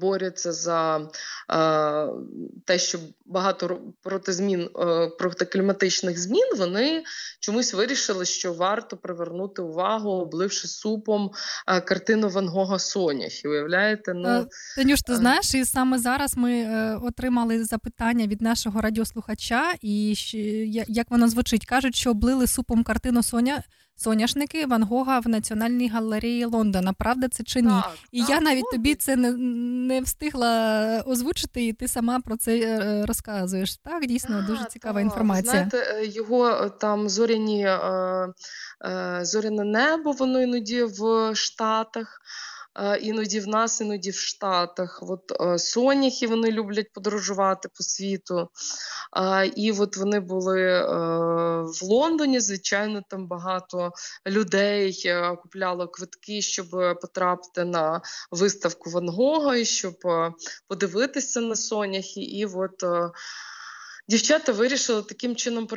борються за е, те, що багато проти змін е, проти кліматичних змін, вони чомусь вирішили, що варто привернути увагу, обливши супом е, картину Ван Гога Соняхи. Уявляєте? Ну, е, Танюш, ти знаєш, і саме зараз ми е, отримали запитання від нашого радіослухача, і як воно звучить, кажуть, що облили супом картину Соня соняшники Ван Гога в Національній галереї Лондона. Правда, це чи ні? Так, і так, я навіть тобі це не не встигла озвучити, і ти сама про це е, розказуєш. Так, дійсно, так, дуже цікава інформація. Знаєте, е, його е, там зоряні зоряне небо, воно іноді в Штатах. Іноді в нас, іноді в Штатах. От Соняхи вони люблять подорожувати по світу. І от вони були в Лондоні. Звичайно, там багато людей е, купляло квитки, щоб потрапити на виставку Ван Гога і щоб е, подивитися на Соняхи. І от е, Дівчата вирішили таким чином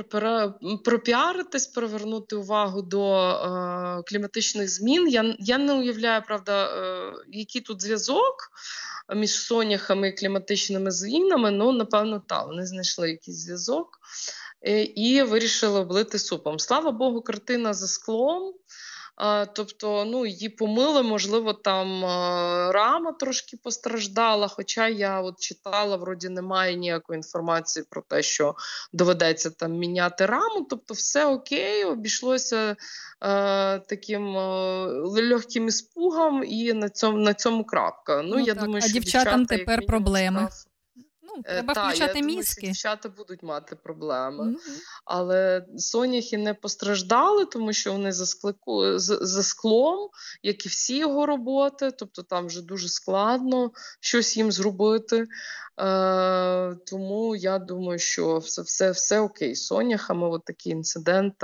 пропіаритись, привернути увагу до е, кліматичних змін. Я я не уявляю, правда, е, який тут зв'язок між соняхами і кліматичними змінами. Ну, напевно, так, вони знайшли якийсь зв'язок е, і вирішили облити супом. Слава Богу, картина за склом. Тобто, ну, її помили, можливо, там рама трошки постраждала. Хоча я от читала, вроді немає ніякої інформації про те, що доведеться там міняти раму. Тобто, все окей, обійшлося е, таким е, легким іспугом, і на цьому на цьому крапка. Ну, ну я так. думаю, а що дівчатам дівчата, тепер проблеми. Цікав... Ну, е, треба Та, включати я мізки. Думаю, що дівчата будуть мати проблеми. Mm-hmm. Але соняхи не постраждали, тому що вони за, склику, за, за склом, як і всі його роботи. Тобто там вже дуже складно щось їм зробити. Е, Тому я думаю, що все все, все окей. З соняхами от такий інцидент,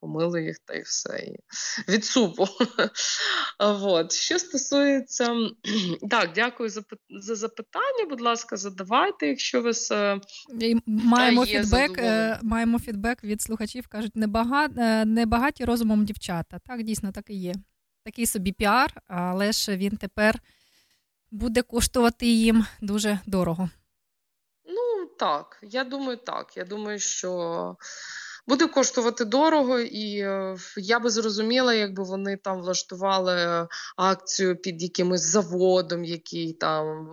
помили їх та й все. І від супу. Що стосується. Так, дякую за запитання. Будь ласка, задавайте, якщо ви маємо фідбек, е, маємо фідбек від слухачів, кажуть, небага, е, небагаті розумом дівчата. Так, дійсно, так і є. Такий собі піар, але ж він тепер буде коштувати їм дуже дорого. Ну, так, я думаю, так. Я думаю, що буде коштувати дорого, і е, я би зрозуміла, якби вони там влаштували акцію під якимось заводом, який там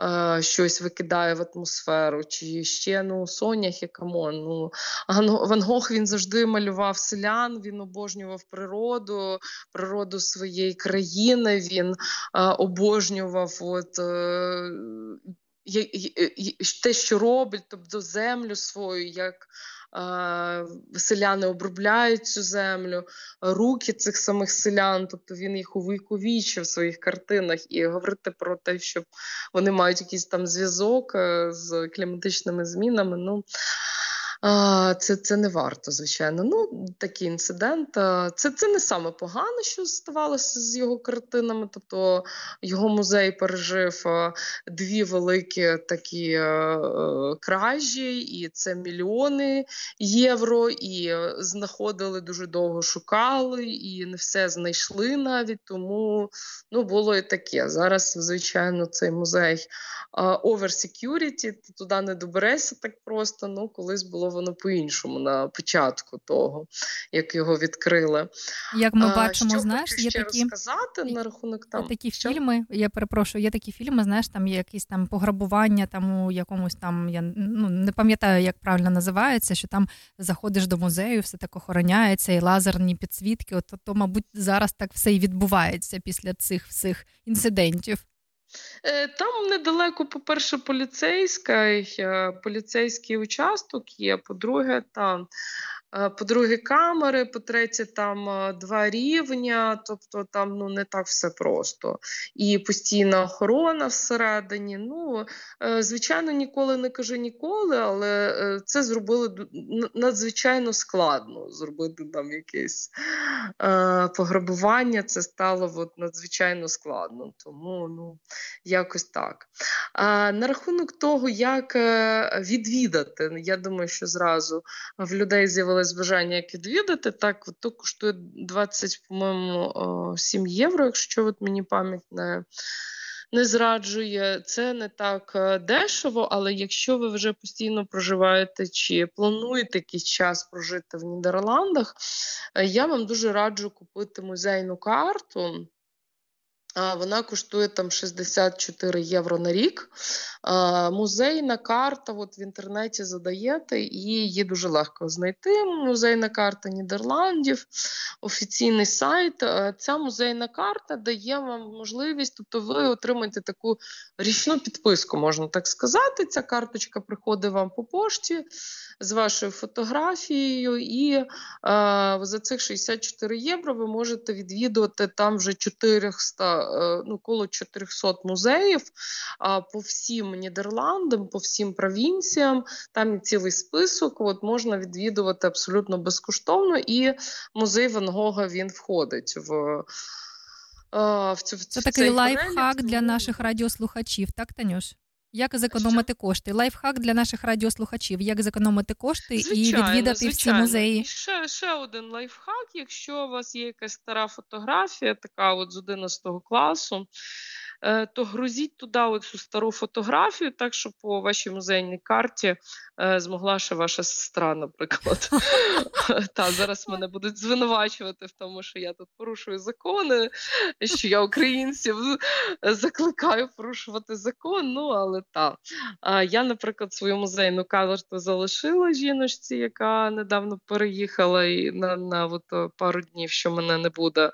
е, щось викидає в атмосферу, чи ще ну соняхи, come on. Ну Ван Гог він завжди малював селян, він обожнював природу, природу своєї країни. Він е, обожнював от. Е, те, що робить, тобто землю свою, як селяни обробляють цю землю, руки цих самих селян, тобто він їх увіковічив в своїх картинах і говорити про те, що вони мають якийсь там зв'язок е, з кліматичними змінами. ну це це не варто, звичайно. Ну, Такий інцидент. Це це не саме погане, що ставалося з його картинами. Тобто його музей пережив дві великі такі кражі, і це мільйони євро. І знаходили дуже довго шукали, і не все знайшли навіть. Тому ну, було і таке. Зараз, звичайно, цей музей over security, ти туди не доберешся так просто. Ну, колись було воно по-іншому на початку того, як його відкрили. Як ми бачимо, Що знаєш, є ще такі розказати на рахунок там є такі що? фільми. Я перепрошую, є такі фільми, знаєш, там є якісь там пограбування, там у якомусь там я ну не пам'ятаю, як правильно називається, що там заходиш до музею, все так охороняється, і лазерні підсвітки. От то, мабуть, зараз так все і відбувається після цих всіх інцидентів. Е, там недалеко, по-перше, поліцейський, е, поліцейський участок є. По-друге, там по-друге, камери, по-третє, там е, два рівня, тобто там ну не так все просто. І постійна охорона всередині. Ну, е, звичайно, ніколи не кажу ніколи, але це зробили надзвичайно складно зробити там якесь пограбування. Це стало от, надзвичайно складно. Тому ну, якось так. На рахунок того, як відвідати, я думаю, що зразу в людей з'явилися з'явилось бажання як відвідати, так то коштує 20, по-моєму, 7 євро, якщо от мені пам'ять не, не зраджує. Це не так е, дешево, але якщо ви вже постійно проживаєте чи плануєте якийсь час прожити в Нідерландах, е, я вам дуже раджу купити музейну карту. Вона коштує там 64 євро на рік. Музейна карта, от в інтернеті задаєте, і її дуже легко знайти. Музейна карта Нідерландів, офіційний сайт. Ця музейна карта дає вам можливість, тобто ви отримаєте таку річну підписку, можна так сказати. Ця карточка приходить вам по пошті з вашою фотографією, і за цих 64 євро ви можете відвідувати там вже 400 Е, ну, коло 400 музеїв по всім Нідерландам, по всім провінціям. Там цілий список. От можна відвідувати абсолютно безкоштовно, і музей Ван Гога він входить в. е, В цю, в Це в такий лайфхак для наших радіослухачів, так, Танюш? Як зекономити кошти? Лайфхак для наших радіослухачів. Як зекономити кошти і відвідати всі музеї? І ще, ще один лайфхак. Якщо у вас є якась стара фотографія, така от з 11 класу, то грузіть туди цю стару фотографію, так щоб по вашій музейній карті е, змогла ще ваша сестра, наприклад. Та зараз мене будуть звинувачувати в тому, що я тут порушую закони, що я українців закликаю порушувати закон. Ну але так. Я, наприклад, свою музейну карту залишила жіночці, яка недавно переїхала і на, на от, е, пару днів, що мене не буде.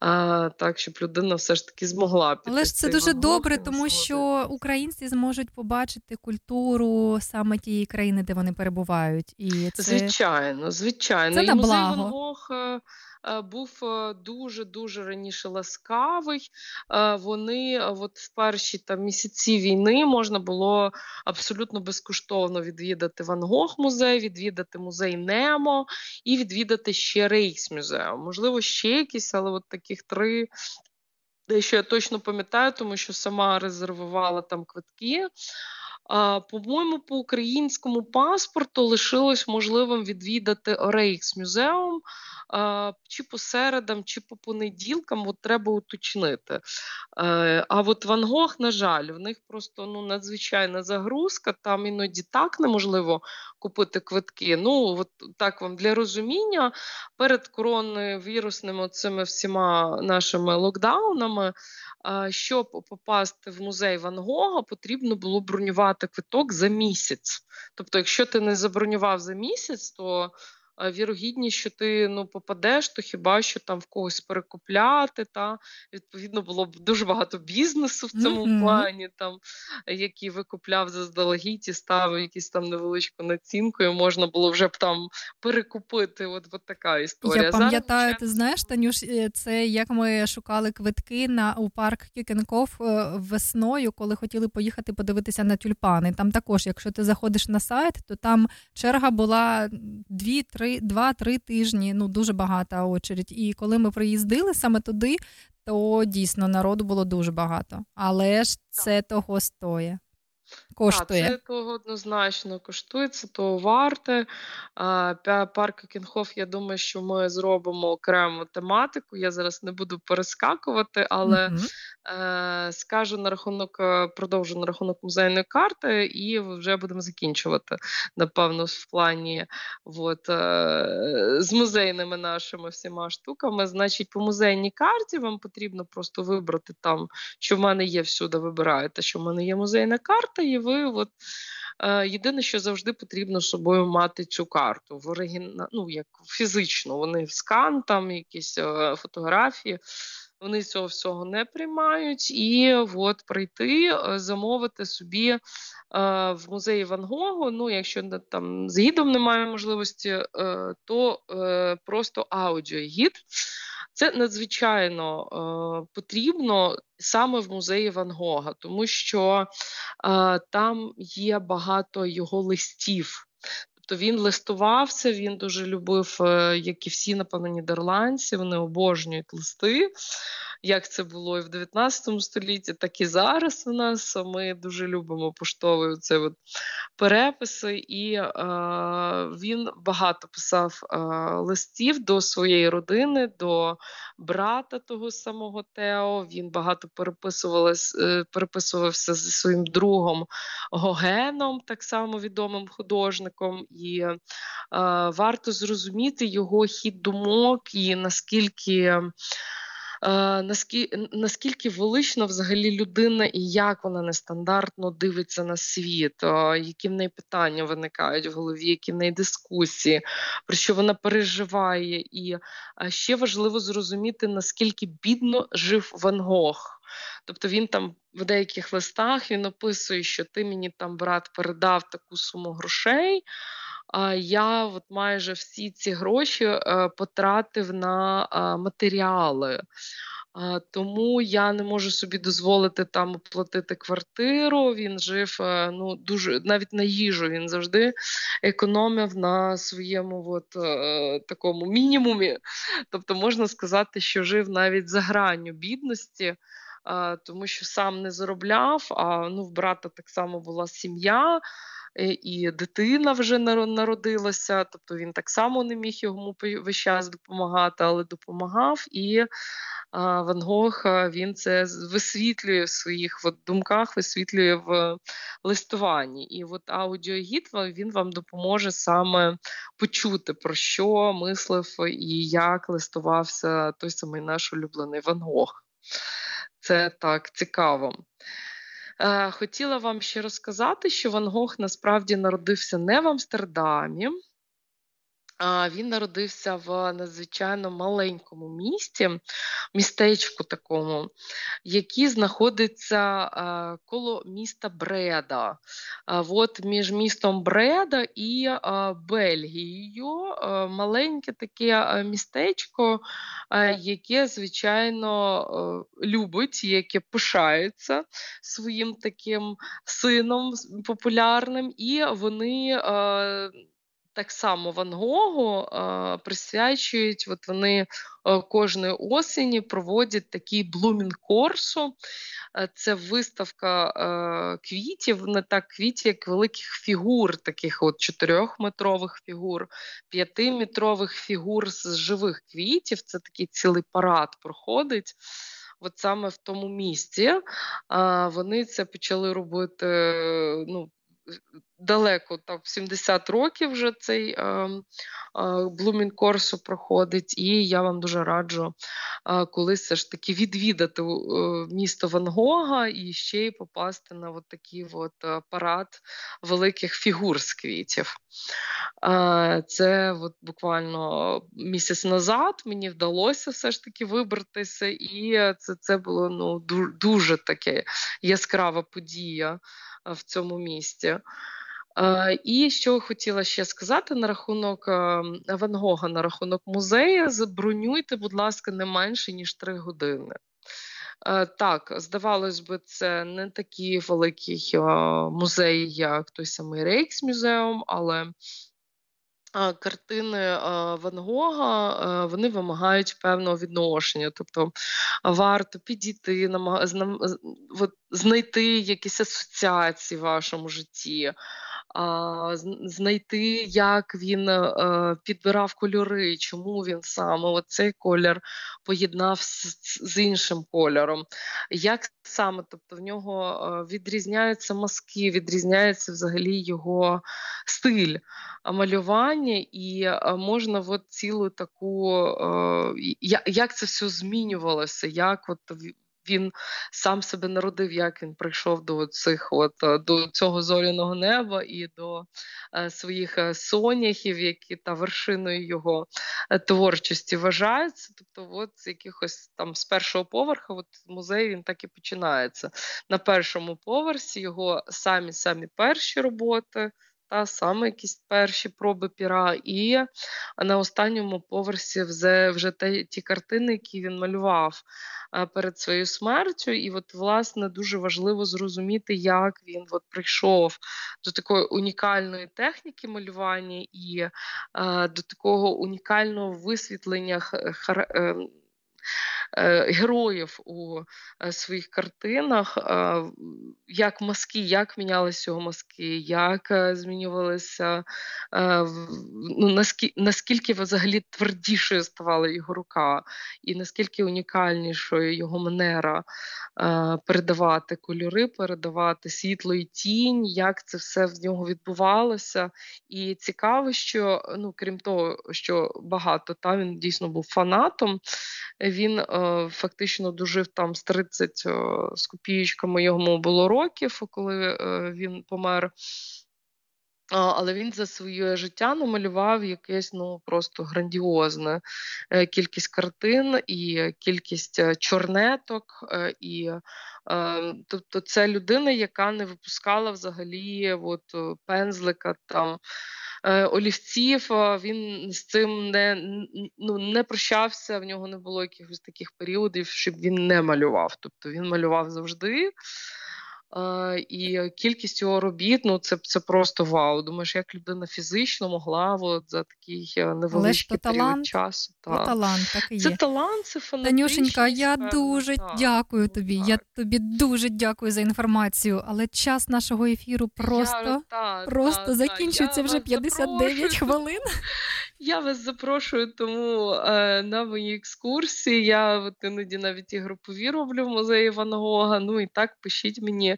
А, Так, щоб людина все ж таки змогла піти. Це дуже добре, тому що українці зможуть побачити культуру саме тієї країни, де вони перебувають. І це Звичайно, звичайно. Це і на музей благо. Ван Гог е, е, був дуже дуже раніше ласкавий. Е, Вони от в перші там місяці війни можна було абсолютно безкоштовно відвідати Van Gogh музей, відвідати музей Немо і відвідати ще Rijksmuseum. Можливо, ще якісь, але от таких три. Дещо я точно пам'ятаю, тому що сама резервувала там квитки. По-моєму, по українському паспорту лишилось можливим відвідати Rijksmuseum чи по середам, чи по понеділкам. От треба уточнити. Е, А от Ван Гог, на жаль, в них просто ну, надзвичайна загрузка. Там іноді так неможливо купити квитки. Ну, от так вам для розуміння, перед коронавірусними цими всіма нашими локдаунами. Щоб попасти в музей Ван Гога, потрібно було бронювати квиток за місяць. Тобто, якщо ти не забронював за місяць, то вірогідність, що ти ну, попадеш, то хіба що там в когось перекупляти. Та відповідно було б дуже багато бізнесу в цьому Мгм. плані, там який викупляв заздалегідь і ставив якісь там невеличку націнку, і можна було вже б там перекупити. От, от така історія. Я Зараз пам'ятаю, ти знаєш, Танюш, е, це як ми шукали квитки на у парк Кікенков е, весною, коли хотіли поїхати подивитися на тюльпани. Там також, якщо ти заходиш на сайт, то там черга була дві, три, два-три тижні. Ну дуже багата очередь. І коли ми приїздили саме туди, то дійсно народу було дуже багато. Але ж це того стоє. Коштує. Так, це того однозначно коштує, це того варте. Парк Кінхоф, я думаю, що ми зробимо окрему тематику. Я зараз не буду перескакувати, але е, скажу на рахунок, е, продовжу на рахунок музейної карти, і вже будемо закінчувати, напевно, в плані от, е, з музейними нашими всіма штуками. Значить, по музейній карті вам потрібно просто вибрати там, що в мене є всюди, вибираєте, що в мене є музейна карта, і ви от. Е, Єдине, що завжди потрібно з собою мати цю карту в оригіна... ну, як фізично. Вони в скан, там якісь е, фотографії. Вони цього всього не приймають, і от прийти, е, замовити собі е, в музеї Ван Гогу. Ну, якщо там з гідом немає можливості, е, то просто аудіогід. Це надзвичайно е, потрібно саме в музеї Ван Гога, тому що е, там є багато його листів. Тобто він листувався, він дуже любив, е, як і всі, напевно, нідерландці, вони обожнюють листи. як це було і в 19 столітті, так і зараз у нас. Ми дуже любимо поштовий це переписи, і е, він багато писав е, листів до своєї родини, до брата того самого Тео. Він багато переписувався, е, переписувався зі своїм другом Гогеном, так само відомим художником. І е, варто зрозуміти його хід думок і наскільки. Наскільки наскільки велично взагалі людина і як вона нестандартно дивиться на світ, які в неї питання виникають в голові, які в неї дискусії, про що вона переживає, і ще важливо зрозуміти, наскільки бідно жив Ван Гог. Тобто він там в деяких листах він описує, що ти мені там брат передав таку суму грошей А я от майже всі ці гроші е, потратив на матеріали. Тому я не можу собі дозволити там оплатити квартиру. Він жив е, ну дуже навіть на їжу. Він завжди економив на своєму от, е, такому мінімумі. Тобто можна сказати, що жив навіть за гранню бідності. Тому що сам не заробляв, а ну в брата так само була сім'я. Е, і дитина вже народилася, тобто він так само не міг йому весь час допомагати, але допомагав. І Ван Гог він це висвітлює в своїх от думках, висвітлює в листуванні. І от аудіогід він вам допоможе саме почути, про що мислив і як листувався той самий наш улюблений Ван Гог. Це так цікаво. Е, хотіла вам ще розказати, що Ван Гог насправді народився не в Амстердамі. Він народився в надзвичайно маленькому місті, містечку такому, який знаходиться коло міста Бреда. От Між містом Бреда і Бельгією маленьке таке містечко, яке, звичайно, любить, яке пишається своїм таким сином популярним, і вони так само Ван Гогу е, присвячують, от вони е, кожної осені проводять такий блумін корсу. Е, це виставка е, квітів, не так квітів, як великих фігур, таких от чотирьохметрових фігур, п'ятиметрових фігур з живих квітів. Це такий цілий парад проходить. От саме в тому місці вони це почали робити ну, далеко, так, 70 років вже цей е, е, Блумін Корсо проходить, і я вам дуже раджу е, колись все ж таки відвідати е, місто Ван Гога і ще й попасти на от такий от парад великих фігур з квітів. Це от буквально місяць назад мені вдалося все ж таки вибратися, і це це було ну, дуже таке яскрава подія в цьому місті. І що хотіла ще сказати на рахунок Ван Гога, на рахунок музею, забронюйте, будь ласка, не менше ніж три години. Так, здавалось би, це не такі великі музеї, як той самий Рейксмюзеум, але картини Ван Гога вони вимагають певного відношення. Тобто варто підійти, знайти якісь асоціації в вашому житті знайти, як він е, підбирав кольори, чому він саме цей колір поєднав з іншим кольором. Як саме, тобто в нього е, відрізняються маски, відрізняється взагалі його стиль малювання, і е, можна от цілу таку, як це все змінювалося, як от він сам себе народив, як він прийшов до цих от е, до цього зоряного неба і до е, своїх е, соняхів, які та вершиною його творчості вважаються. Тобто, от з якихось там з першого поверха, от музей він так і починається. На першому поверсі його самі самі перші роботи та саме якісь перші проби піра, і на останньому поверсі вже вже ті картини, які він малював перед своєю смертю. І от, власне, дуже важливо зрозуміти, як він от прийшов до такої унікальної техніки малювання і до такого унікального висвітлення. Е, героїв у е, своїх картинах, е, як мазки, як мінялися його мазки, як е, змінювалися, е, ну, наскільки, взагалі твердішою ставала його рука, і наскільки унікальнішою його манера е, передавати кольори, передавати світло і тінь, як це все в нього відбувалося. І цікаво, що ну, крім того, що багато та він дійсно був фанатом. Він е, фактично дожив там з 30 е, з копієчками йому було років, коли е, він помер. Але він за своє життя намалював якесь ну просто грандіозне е, кількість картин і кількість е, чорнеток. е, І е, тобто це людина, яка не випускала взагалі от, е, пензлика там. Е, Олівців він з цим не, ну, не прощався, в нього не було якихось таких періодів, щоб він не малював. Тобто він малював завжди. І кількість його робіт, ну це, це просто вау. Думаєш, як людина фізично могла от, за такий е, невеличкий період талант, часу. та. талант, так і Це талант, це фанатичність. Танюшенька, я дуже так. дякую тобі. Я тобі дуже дякую за інформацію. Але час нашого ефіру просто, Я, та, просто та, закінчується вже вас 59 запрошую. хвилин. Я вас запрошую тому е, на мої екскурсії. Я от іноді навіть і групові роблю в музеї Ван Гога. Ну і так пишіть мені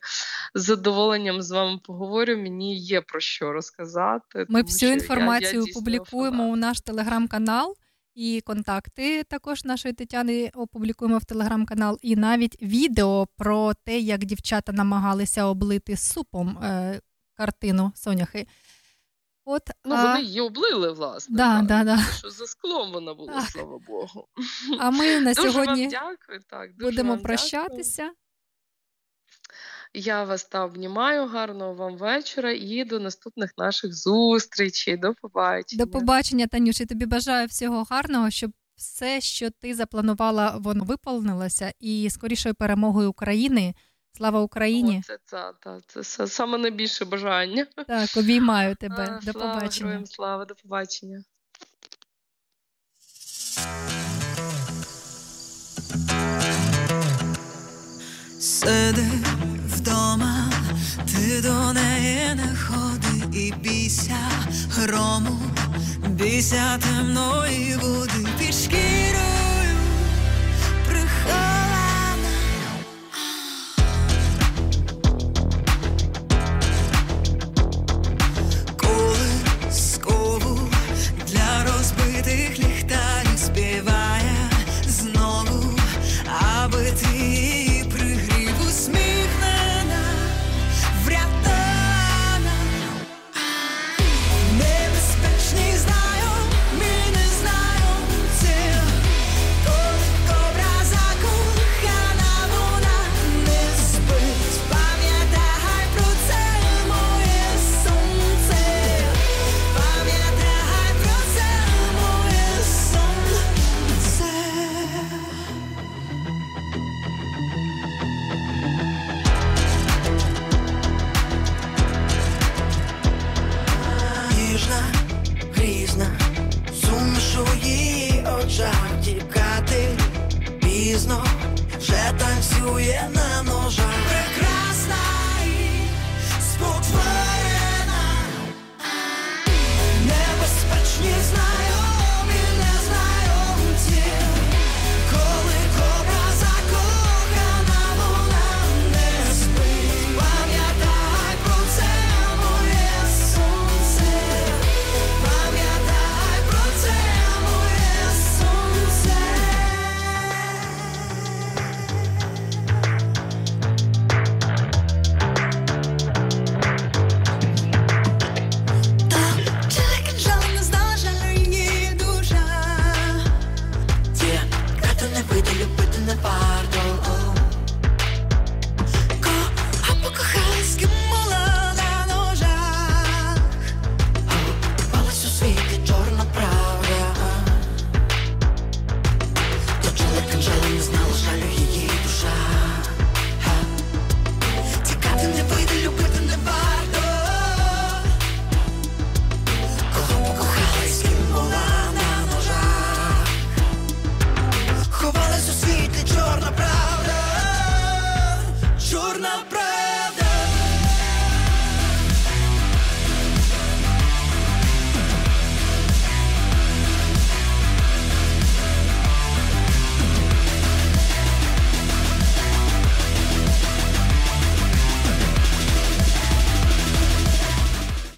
з задоволенням з вами поговорю. Мені є про що розказати. Ми всю що я- інформацію я дійсно опублікуємо у наш телеграм-канал. І контакти також нашої Тетяни опублікуємо в телеграм-канал, і навіть відео про те, як дівчата намагалися облити супом е, картину Соняхи. От, Ну, а, вони її облили, власне. Да, так, да, да. Що за склом вона була, Так. слава Богу. а ми на Дуже сьогодні вам дякую. Так, дуже будемо вам дякую. прощатися. Я вас та обнімаю, гарного вам вечора і до наступних наших зустрічей. До побачення. До побачення, Танюш, і тобі бажаю всього гарного, щоб все, що ти запланувала, воно виповнилося, і скорішою перемогою України. Слава Україні! О, це, це, це, це, це саме найбільше бажання. Так, обіймаю тебе. А, До слава побачення. Героям слава, до побачення. Сиди вдома, ти до неї не ходи і бійся грому, бійся темної води під шкірою пізно, вже танцює на.